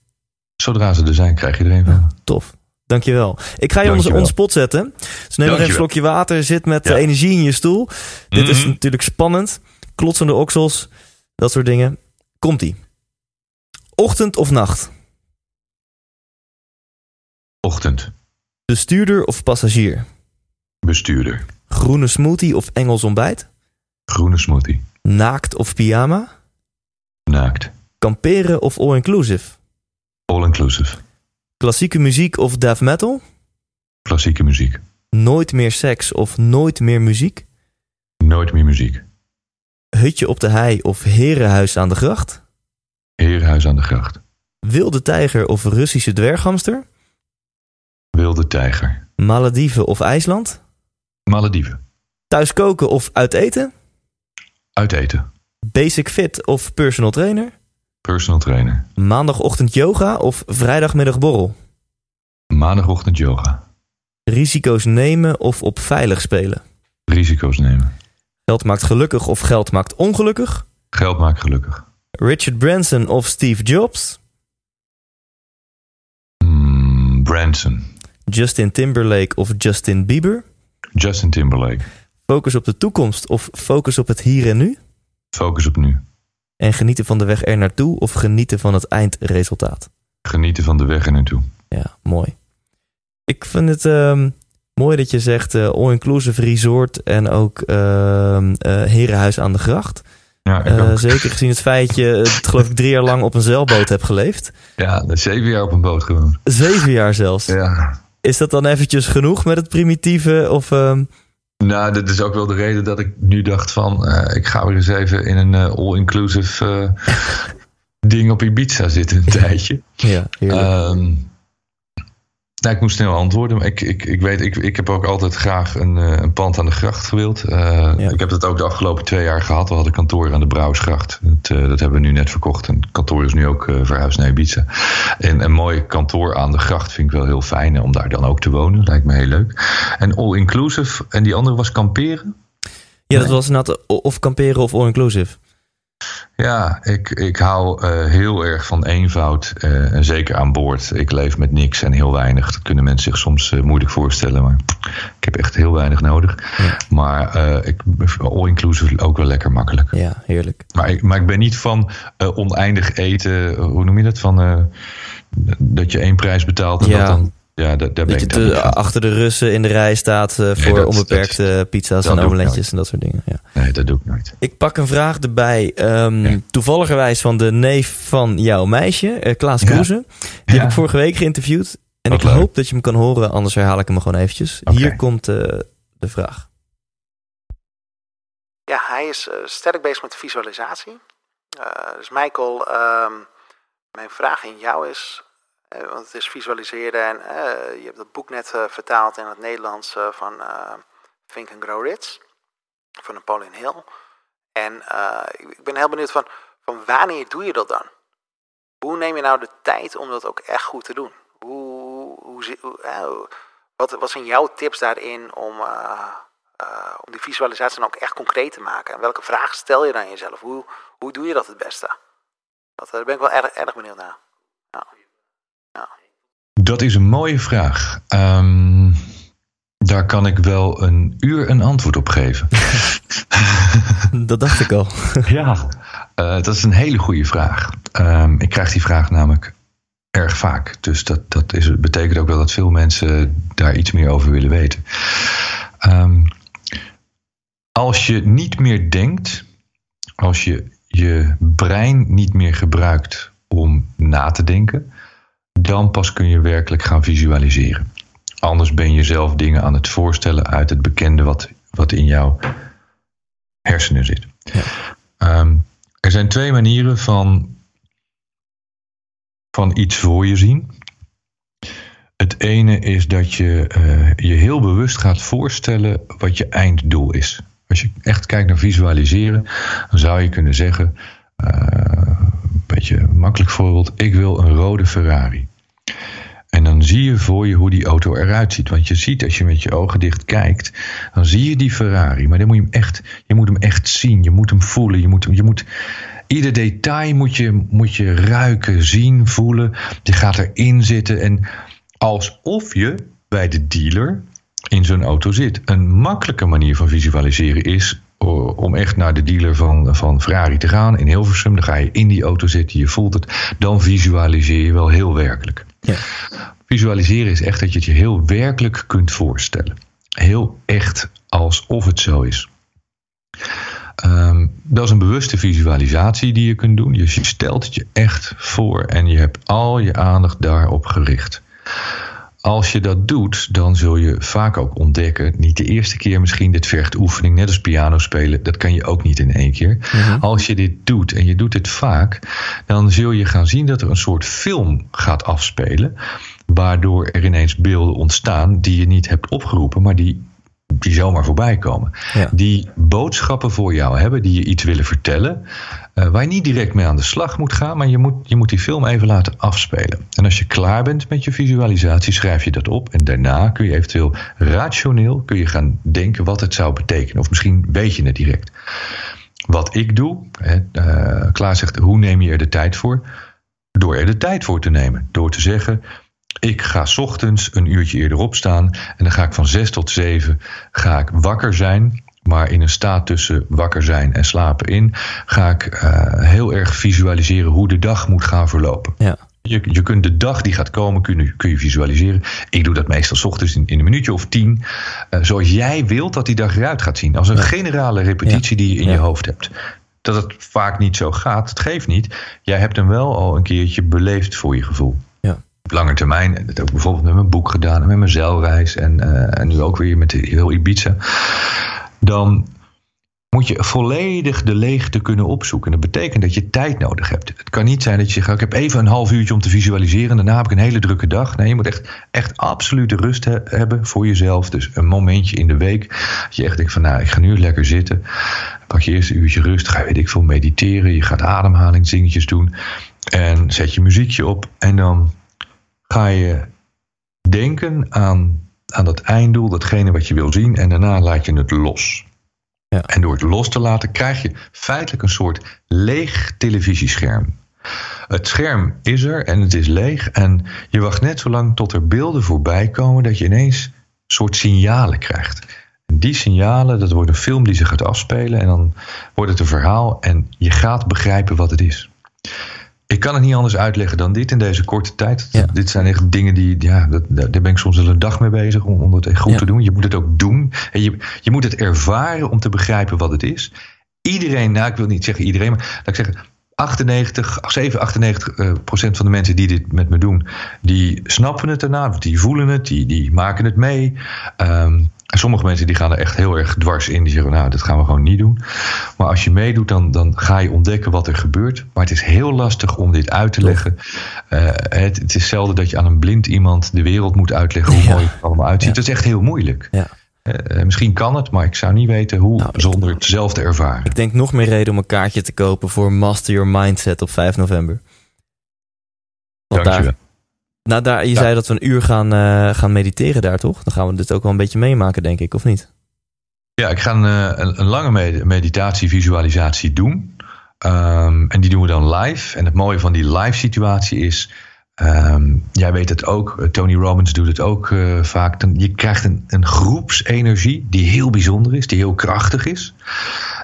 Speaker 3: Zodra ze er zijn, krijg je er een van.
Speaker 1: Ja, tof. Dankjewel. Ik ga je onder
Speaker 3: Dankjewel.
Speaker 1: on spot zetten. Dus neem nog een slokje water. Zit met
Speaker 3: Ja.
Speaker 1: energie in je stoel. Dit is
Speaker 3: Mhm.
Speaker 1: natuurlijk spannend. Klotsende oksels. Dat soort dingen. Komt-ie. Ochtend of nacht?
Speaker 3: Ochtend.
Speaker 1: Bestuurder of passagier?
Speaker 3: Bestuurder.
Speaker 1: Groene smoothie of Engels ontbijt?
Speaker 3: Groene smoothie.
Speaker 1: Naakt of pyjama?
Speaker 3: Naakt.
Speaker 1: Kamperen of all-inclusive?
Speaker 3: All inclusive.
Speaker 1: Klassieke muziek of death metal?
Speaker 3: Klassieke muziek.
Speaker 1: Nooit meer seks of nooit meer muziek?
Speaker 3: Nooit meer muziek.
Speaker 1: Hutje op de hei of herenhuis aan de gracht?
Speaker 3: Herenhuis aan de gracht.
Speaker 1: Wilde tijger of Russische dwerghamster?
Speaker 3: Wilde tijger.
Speaker 1: Malediven of IJsland?
Speaker 3: Malediven.
Speaker 1: Thuis koken of uit eten?
Speaker 3: Uit eten.
Speaker 1: Basic fit of personal trainer?
Speaker 3: Personal trainer.
Speaker 1: Maandagochtend yoga of vrijdagmiddag borrel?
Speaker 3: Maandagochtend yoga.
Speaker 1: Risico's nemen of op veilig spelen?
Speaker 3: Risico's nemen.
Speaker 1: Geld maakt gelukkig of geld maakt ongelukkig?
Speaker 3: Geld maakt gelukkig.
Speaker 1: Richard Branson of Steve Jobs?
Speaker 3: Mm, Branson.
Speaker 1: Justin Timberlake of Justin Bieber?
Speaker 3: Justin Timberlake.
Speaker 1: Focus op de toekomst of focus op het hier en nu?
Speaker 3: Focus op nu.
Speaker 1: En genieten van de weg er naartoe of genieten van het eindresultaat?
Speaker 3: Genieten van de weg er naartoe.
Speaker 1: Ja, mooi. Ik vind het ehm, mooi dat je zegt eh, all-inclusive resort en ook eh, herenhuis aan de gracht.
Speaker 3: Ja, ik
Speaker 1: Eh, zeker gezien het feit je, het, geloof ik, drie jaar lang op een zeilboot hebt geleefd.
Speaker 3: Ja, zeven jaar op een boot gewoond.
Speaker 1: Zeven jaar zelfs.
Speaker 3: Ja.
Speaker 1: Is dat dan eventjes genoeg met het primitieve? Of, ehm,
Speaker 3: Nou, dat is ook wel de reden dat ik nu dacht van... eh, ik ga weer eens even in een eh, all-inclusive eh, ding op Ibiza zitten een tijdje.
Speaker 1: ja, heerlijk.
Speaker 3: Nou, ik moest snel antwoorden. Maar ik, ik, ik weet, ik, ik heb ook altijd graag een, eh, een pand aan de gracht gewild. Eh,
Speaker 1: Ja.
Speaker 3: Ik heb dat ook de afgelopen twee jaar gehad. We hadden kantoor aan de Brouwersgracht. Dat, eh, dat hebben we nu net verkocht. En het kantoor is nu ook eh, verhuisd naar Ibiza. En een mooi kantoor aan de gracht vind ik wel heel fijn. Om daar dan ook te wonen. Lijkt me heel leuk. En all-inclusive. En die andere was kamperen.
Speaker 1: ja, dat was inderdaad of kamperen of all-inclusive.
Speaker 3: Ja, ik, ik hou eh, heel erg van eenvoud. eh, en zeker aan boord. Ik leef met niks en heel weinig. Dat kunnen mensen zich soms eh, moeilijk voorstellen. Maar ik heb echt heel weinig nodig.
Speaker 1: Ja.
Speaker 3: Maar ik, all-inclusive ook wel lekker makkelijk.
Speaker 1: Ja, heerlijk.
Speaker 3: Maar ik, maar ik ben niet van oneindig eten. Hoe noem je dat? Van, dat je één prijs betaalt. En
Speaker 1: Ja.
Speaker 3: dat dan, ja, daar, daar ben
Speaker 1: Dat je te, achter de Russen in de rij staat eh, voor
Speaker 3: dat-
Speaker 1: onbeperkte pizza's en omeletjes en dat soort dingen. Ja.
Speaker 3: Nee, dat doe ik nooit.
Speaker 1: Ik pak een vraag erbij. ehm
Speaker 3: Ja.
Speaker 1: Toevalligerwijs van de neef van jouw meisje, eh, Klaas
Speaker 3: Ja.
Speaker 1: Kroeze. Die
Speaker 3: Ja.
Speaker 1: heb ik vorige week geïnterviewd. En
Speaker 3: Wat
Speaker 1: ik
Speaker 3: leuk.
Speaker 1: hoop dat je hem kan horen, anders herhaal ik hem gewoon eventjes. Hier komt eh, de vraag.
Speaker 4: Ja, hij is sterk bezig met visualisatie. Eh, dus Michael, ehm, mijn vraag aan jou is, want het is visualiseren en eh, je hebt het boek net eh, vertaald in het Nederlands eh, van eh, Think and Grow Rich van Napoleon Hill. En eh, ik ben heel benieuwd van, van wanneer doe je dat dan? Hoe neem je nou de tijd om dat ook echt goed te doen? Hoe, hoe, eh, wat, wat zijn jouw tips daarin om, eh, eh, om die visualisatie dan ook echt concreet te maken? En welke vragen stel je dan jezelf? Hoe, hoe doe je dat het beste? Dat, eh, daar ben ik wel erg, erg benieuwd naar.
Speaker 3: Dat is een mooie vraag. Ehm, daar kan ik wel een uur een antwoord op geven.
Speaker 1: Dat dacht ik al.
Speaker 3: Ja, eh, dat is een hele goede vraag. Ehm, ik krijg die vraag namelijk erg vaak. Dus dat, dat is, betekent ook wel dat veel mensen daar iets meer over willen weten. Ehm, als je niet meer denkt, als je je brein niet meer gebruikt om na te denken, dan pas kun je werkelijk gaan visualiseren. Anders ben je zelf dingen aan het voorstellen uit het bekende wat, wat in jouw hersenen zit. Ehm, er zijn twee manieren van, van iets voor je zien. Het ene is dat je eh, je heel bewust gaat voorstellen wat je einddoel is. Als je echt kijkt naar visualiseren, dan zou je kunnen zeggen, eh, een beetje een makkelijk voorbeeld, ik wil een rode Ferrari. En dan zie je voor je hoe die auto eruit ziet. Want je ziet als je met je ogen dicht kijkt, dan zie je die Ferrari. Maar dan moet je hem echt, je moet hem echt zien. Je moet hem voelen. Je moet, je moet, ieder detail moet je, moet je ruiken, zien, voelen. Je gaat erin zitten. En alsof je bij de dealer in zo'n auto zit. Een makkelijke manier van visualiseren is uh, om echt naar de dealer van, van Ferrari te gaan in Hilversum. Dan ga je in die auto zitten, je voelt het. Dan visualiseer je wel heel werkelijk.
Speaker 1: Ja.
Speaker 3: Visualiseren is echt dat je het je heel werkelijk kunt voorstellen. Heel echt alsof het zo is. Um, dat is een bewuste visualisatie die je kunt doen. Je stelt het je echt voor en je hebt al je aandacht daarop gericht. Als je dat doet, dan zul je vaak ook ontdekken, niet de eerste keer misschien, dit vergt oefening, net als piano spelen, dat kan je ook niet in één keer.
Speaker 1: Mhm.
Speaker 3: Als je dit doet en je doet het vaak, dan zul je gaan zien dat er een soort film gaat afspelen, waardoor er ineens beelden ontstaan die je niet hebt opgeroepen, maar die die zomaar voorbij komen.
Speaker 1: Ja.
Speaker 3: Die boodschappen voor jou hebben, die je iets willen vertellen. Uh, waar je niet direct mee aan de slag moet gaan, maar je moet, je moet die film even laten afspelen. En als je klaar bent met je visualisatie, schrijf je dat op. En daarna kun je eventueel rationeel kun je gaan denken wat het zou betekenen. Of misschien weet je het direct. Wat ik doe, hè, uh, Klaas zegt, hoe neem je er de tijd voor? Door er de tijd voor te nemen. Door te zeggen, ik ga 's ochtends een uurtje eerder opstaan en dan ga ik van 6 tot 7 ga ik wakker zijn. Maar in een staat tussen wakker zijn en slapen in ga ik uh, heel erg visualiseren hoe de dag moet gaan verlopen.
Speaker 1: Ja.
Speaker 3: Je, je kunt de dag die gaat komen, kun je, kun je visualiseren. Ik doe dat meestal 's ochtends in, in een minuutje of tien. Uh, zoals jij wilt dat die dag eruit gaat zien. Als een ja. generale repetitie ja. die je in ja. je hoofd hebt. Dat het vaak niet zo gaat, het geeft niet. Jij hebt hem wel al een keertje beleefd voor je gevoel op lange termijn. En dat heb ik bijvoorbeeld met mijn boek gedaan en met mijn zeilreis en, uh, en nu ook weer met heel Ibiza. Dan moet je volledig de leegte kunnen opzoeken. Dat betekent dat je tijd nodig hebt. Het kan niet zijn dat je zegt, ik heb even een half uurtje om te visualiseren... en daarna heb ik een hele drukke dag. Nee, je moet echt, echt absolute rust he hebben voor jezelf. Dus een momentje in de week. Dat je echt denkt van, nou, ik ga nu lekker zitten. Pak je eerst een uurtje rust, ga je, weet ik veel, mediteren. Je gaat ademhalingsdingetjes doen. En zet je muziekje op en dan ga je denken aan, aan dat einddoel, datgene wat je wil zien, en daarna laat je het los.
Speaker 1: Ja.
Speaker 3: En door het los te laten, krijg je feitelijk een soort leeg televisiescherm. Het scherm is er en het is leeg. En je wacht net zo lang tot er beelden voorbij komen dat je ineens een soort signalen krijgt. En die signalen, dat wordt een film die zich gaat afspelen. En dan wordt het een verhaal en je gaat begrijpen wat het is. Ik kan het niet anders uitleggen dan dit in deze korte tijd.
Speaker 1: Ja.
Speaker 3: Dit zijn echt dingen die, ja, dat, daar ben ik soms wel een dag mee bezig om, om echt goed
Speaker 1: Ja.
Speaker 3: te doen. Je moet het ook doen. En je, je moet het ervaren om te begrijpen wat het is. Iedereen, nou ik wil niet zeggen iedereen, maar laat ik zeggen, 98, 7, 98 eh, procent van de mensen die dit met me doen, die snappen het daarna, die voelen het, die, die maken het mee. En sommige mensen die gaan er echt heel erg dwars in. Die zeggen, nou, dat gaan we gewoon niet doen. Maar als je meedoet, dan, dan ga je ontdekken wat er gebeurt. Maar het is heel lastig om dit uit te leggen. Uh, het, het, is zelden dat je aan een blind iemand de wereld moet uitleggen hoe
Speaker 1: Ja.
Speaker 3: mooi het allemaal uitziet.
Speaker 1: Ja.
Speaker 3: Dat is echt heel moeilijk.
Speaker 1: Ja.
Speaker 3: Uh, misschien kan het, maar ik zou niet weten hoe
Speaker 1: Nou,
Speaker 3: zonder het zelf te ervaren.
Speaker 1: Ik denk nog meer reden om een kaartje te kopen voor Master Your Mindset op 5 november. Want daar,
Speaker 3: Dankjewel.
Speaker 1: Nou, daar, je
Speaker 3: Ja.
Speaker 1: zei dat we een uur gaan, eh, gaan mediteren daar, toch? Dan gaan we dit ook wel een beetje meemaken, denk ik, of niet?
Speaker 3: Ja, ik ga een, eh, een, een lange med- meditatie, visualisatie doen. Ehm, en die doen we dan live. En het mooie van die live situatie is. ehm, jij weet het ook, eh, Tony Robbins doet het ook vaak. Dan, je krijgt een, een groepsenergie die heel bijzonder is, die heel krachtig is.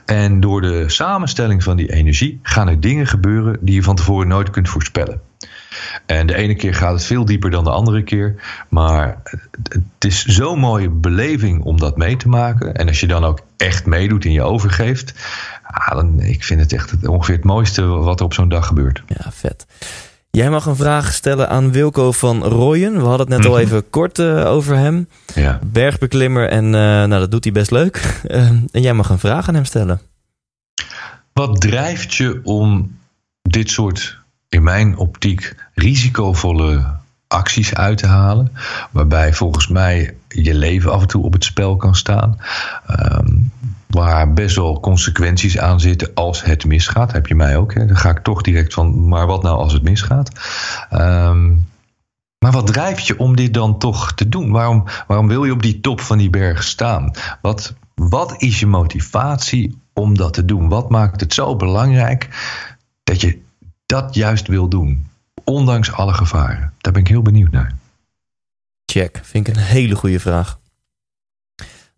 Speaker 3: En door de samenstelling van die energie gaan er dingen gebeuren die je van tevoren nooit kunt voorspellen. En de ene keer gaat het veel dieper dan de andere keer. Maar het, is zo'n mooie beleving om dat mee te maken. En als je dan ook echt meedoet en je overgeeft. Ah, dan, ik vind het echt ongeveer het mooiste wat er op zo'n dag gebeurt.
Speaker 1: Ja, vet. Jij mag een vraag stellen aan Wilco van Rooyen. We hadden het net al
Speaker 3: Mhm.
Speaker 1: even kort eh, over hem.
Speaker 3: Ja.
Speaker 1: Bergbeklimmer en eh, nou, dat doet hij best leuk. Eh, en jij mag een vraag aan hem stellen.
Speaker 3: Wat drijft je om dit soort, in mijn optiek, risicovolle acties uit te halen? Waarbij volgens mij je leven af en toe op het spel kan staan. Ehm, waar best wel consequenties aan zitten als het misgaat. Heb je mij ook. Hè? Dan ga ik toch direct van, maar wat nou als het misgaat? Ehm, maar wat drijft je om dit dan toch te doen? Waarom, waarom wil je op die top van die berg staan? Wat, wat is je motivatie om dat te doen? Wat maakt het zo belangrijk dat je dat juist wil doen? Ondanks alle gevaren. Daar ben ik heel benieuwd naar.
Speaker 1: Check. Vind ik een hele goede vraag.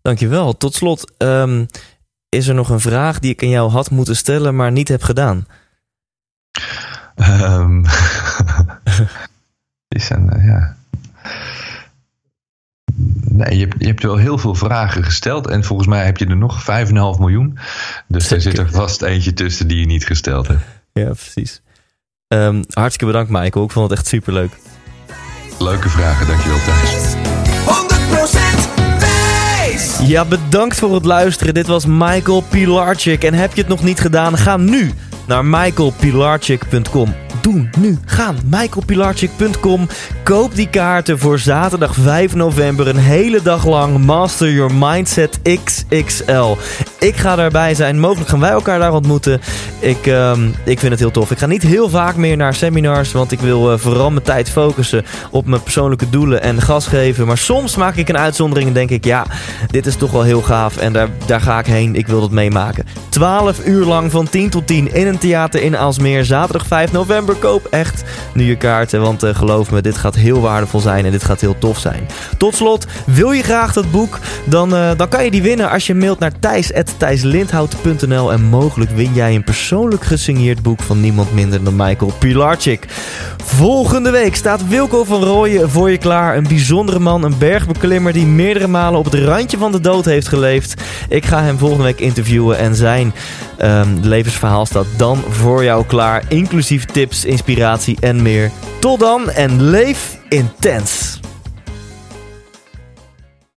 Speaker 1: Dankjewel. Tot slot, ehm, is er nog een vraag die ik aan jou had moeten stellen, maar niet heb gedaan?
Speaker 3: Um, is een, uh, ja. Nee, je je hebt wel heel veel vragen gesteld. En volgens mij heb je er nog 5,5 miljoen. Dus er zit er vast eentje tussen die je niet gesteld hebt.
Speaker 1: Ja, precies. Um, hartstikke bedankt, Michael. Ik vond het echt superleuk.
Speaker 3: Leuke vragen, dankjewel Thijs.
Speaker 2: 100% Thijs!
Speaker 1: Ja, bedankt voor het luisteren. Dit was Michael Pilarczyk. En heb je het nog niet gedaan, ga nu naar michaelpilarczyk.com. Doen, nu, gaan. michaelpilarczyk.com. Koop die kaarten voor zaterdag 5 november. Een hele dag lang Master Your Mindset XXL. Ik ga daarbij zijn. Mogelijk gaan wij elkaar daar ontmoeten. Ik, um, ik vind het heel tof. Ik ga niet heel vaak meer naar seminars. Want ik wil uh, vooral mijn tijd focussen op mijn persoonlijke doelen en gas geven. Maar soms maak ik een uitzondering en denk ik... Ja, dit is toch wel heel gaaf. En daar, daar ga ik heen. Ik wil dat meemaken. 12 uur lang van 10 tot 10 in een theater in Aalsmeer. Zaterdag 5 november. Koop echt nu je kaarten. Want uh, geloof me, dit gaat heel waardevol zijn. En dit gaat heel tof zijn. Tot slot, wil je graag dat boek? Dan, uh, dan kan je die winnen als je mailt naar thijs.thijslindhout.nl. En mogelijk win jij een persoonlijk gesigneerd boek van niemand minder dan Michael Pilarczyk. Volgende week staat Wilco van Rooyen voor je klaar. Een bijzondere man, een bergbeklimmer die meerdere malen op het randje van de dood heeft geleefd. Ik ga hem volgende week interviewen en zijn um, levensverhaal staat dan voor jou klaar. Inclusief tips, inspiratie en meer. Tot dan en leef intens.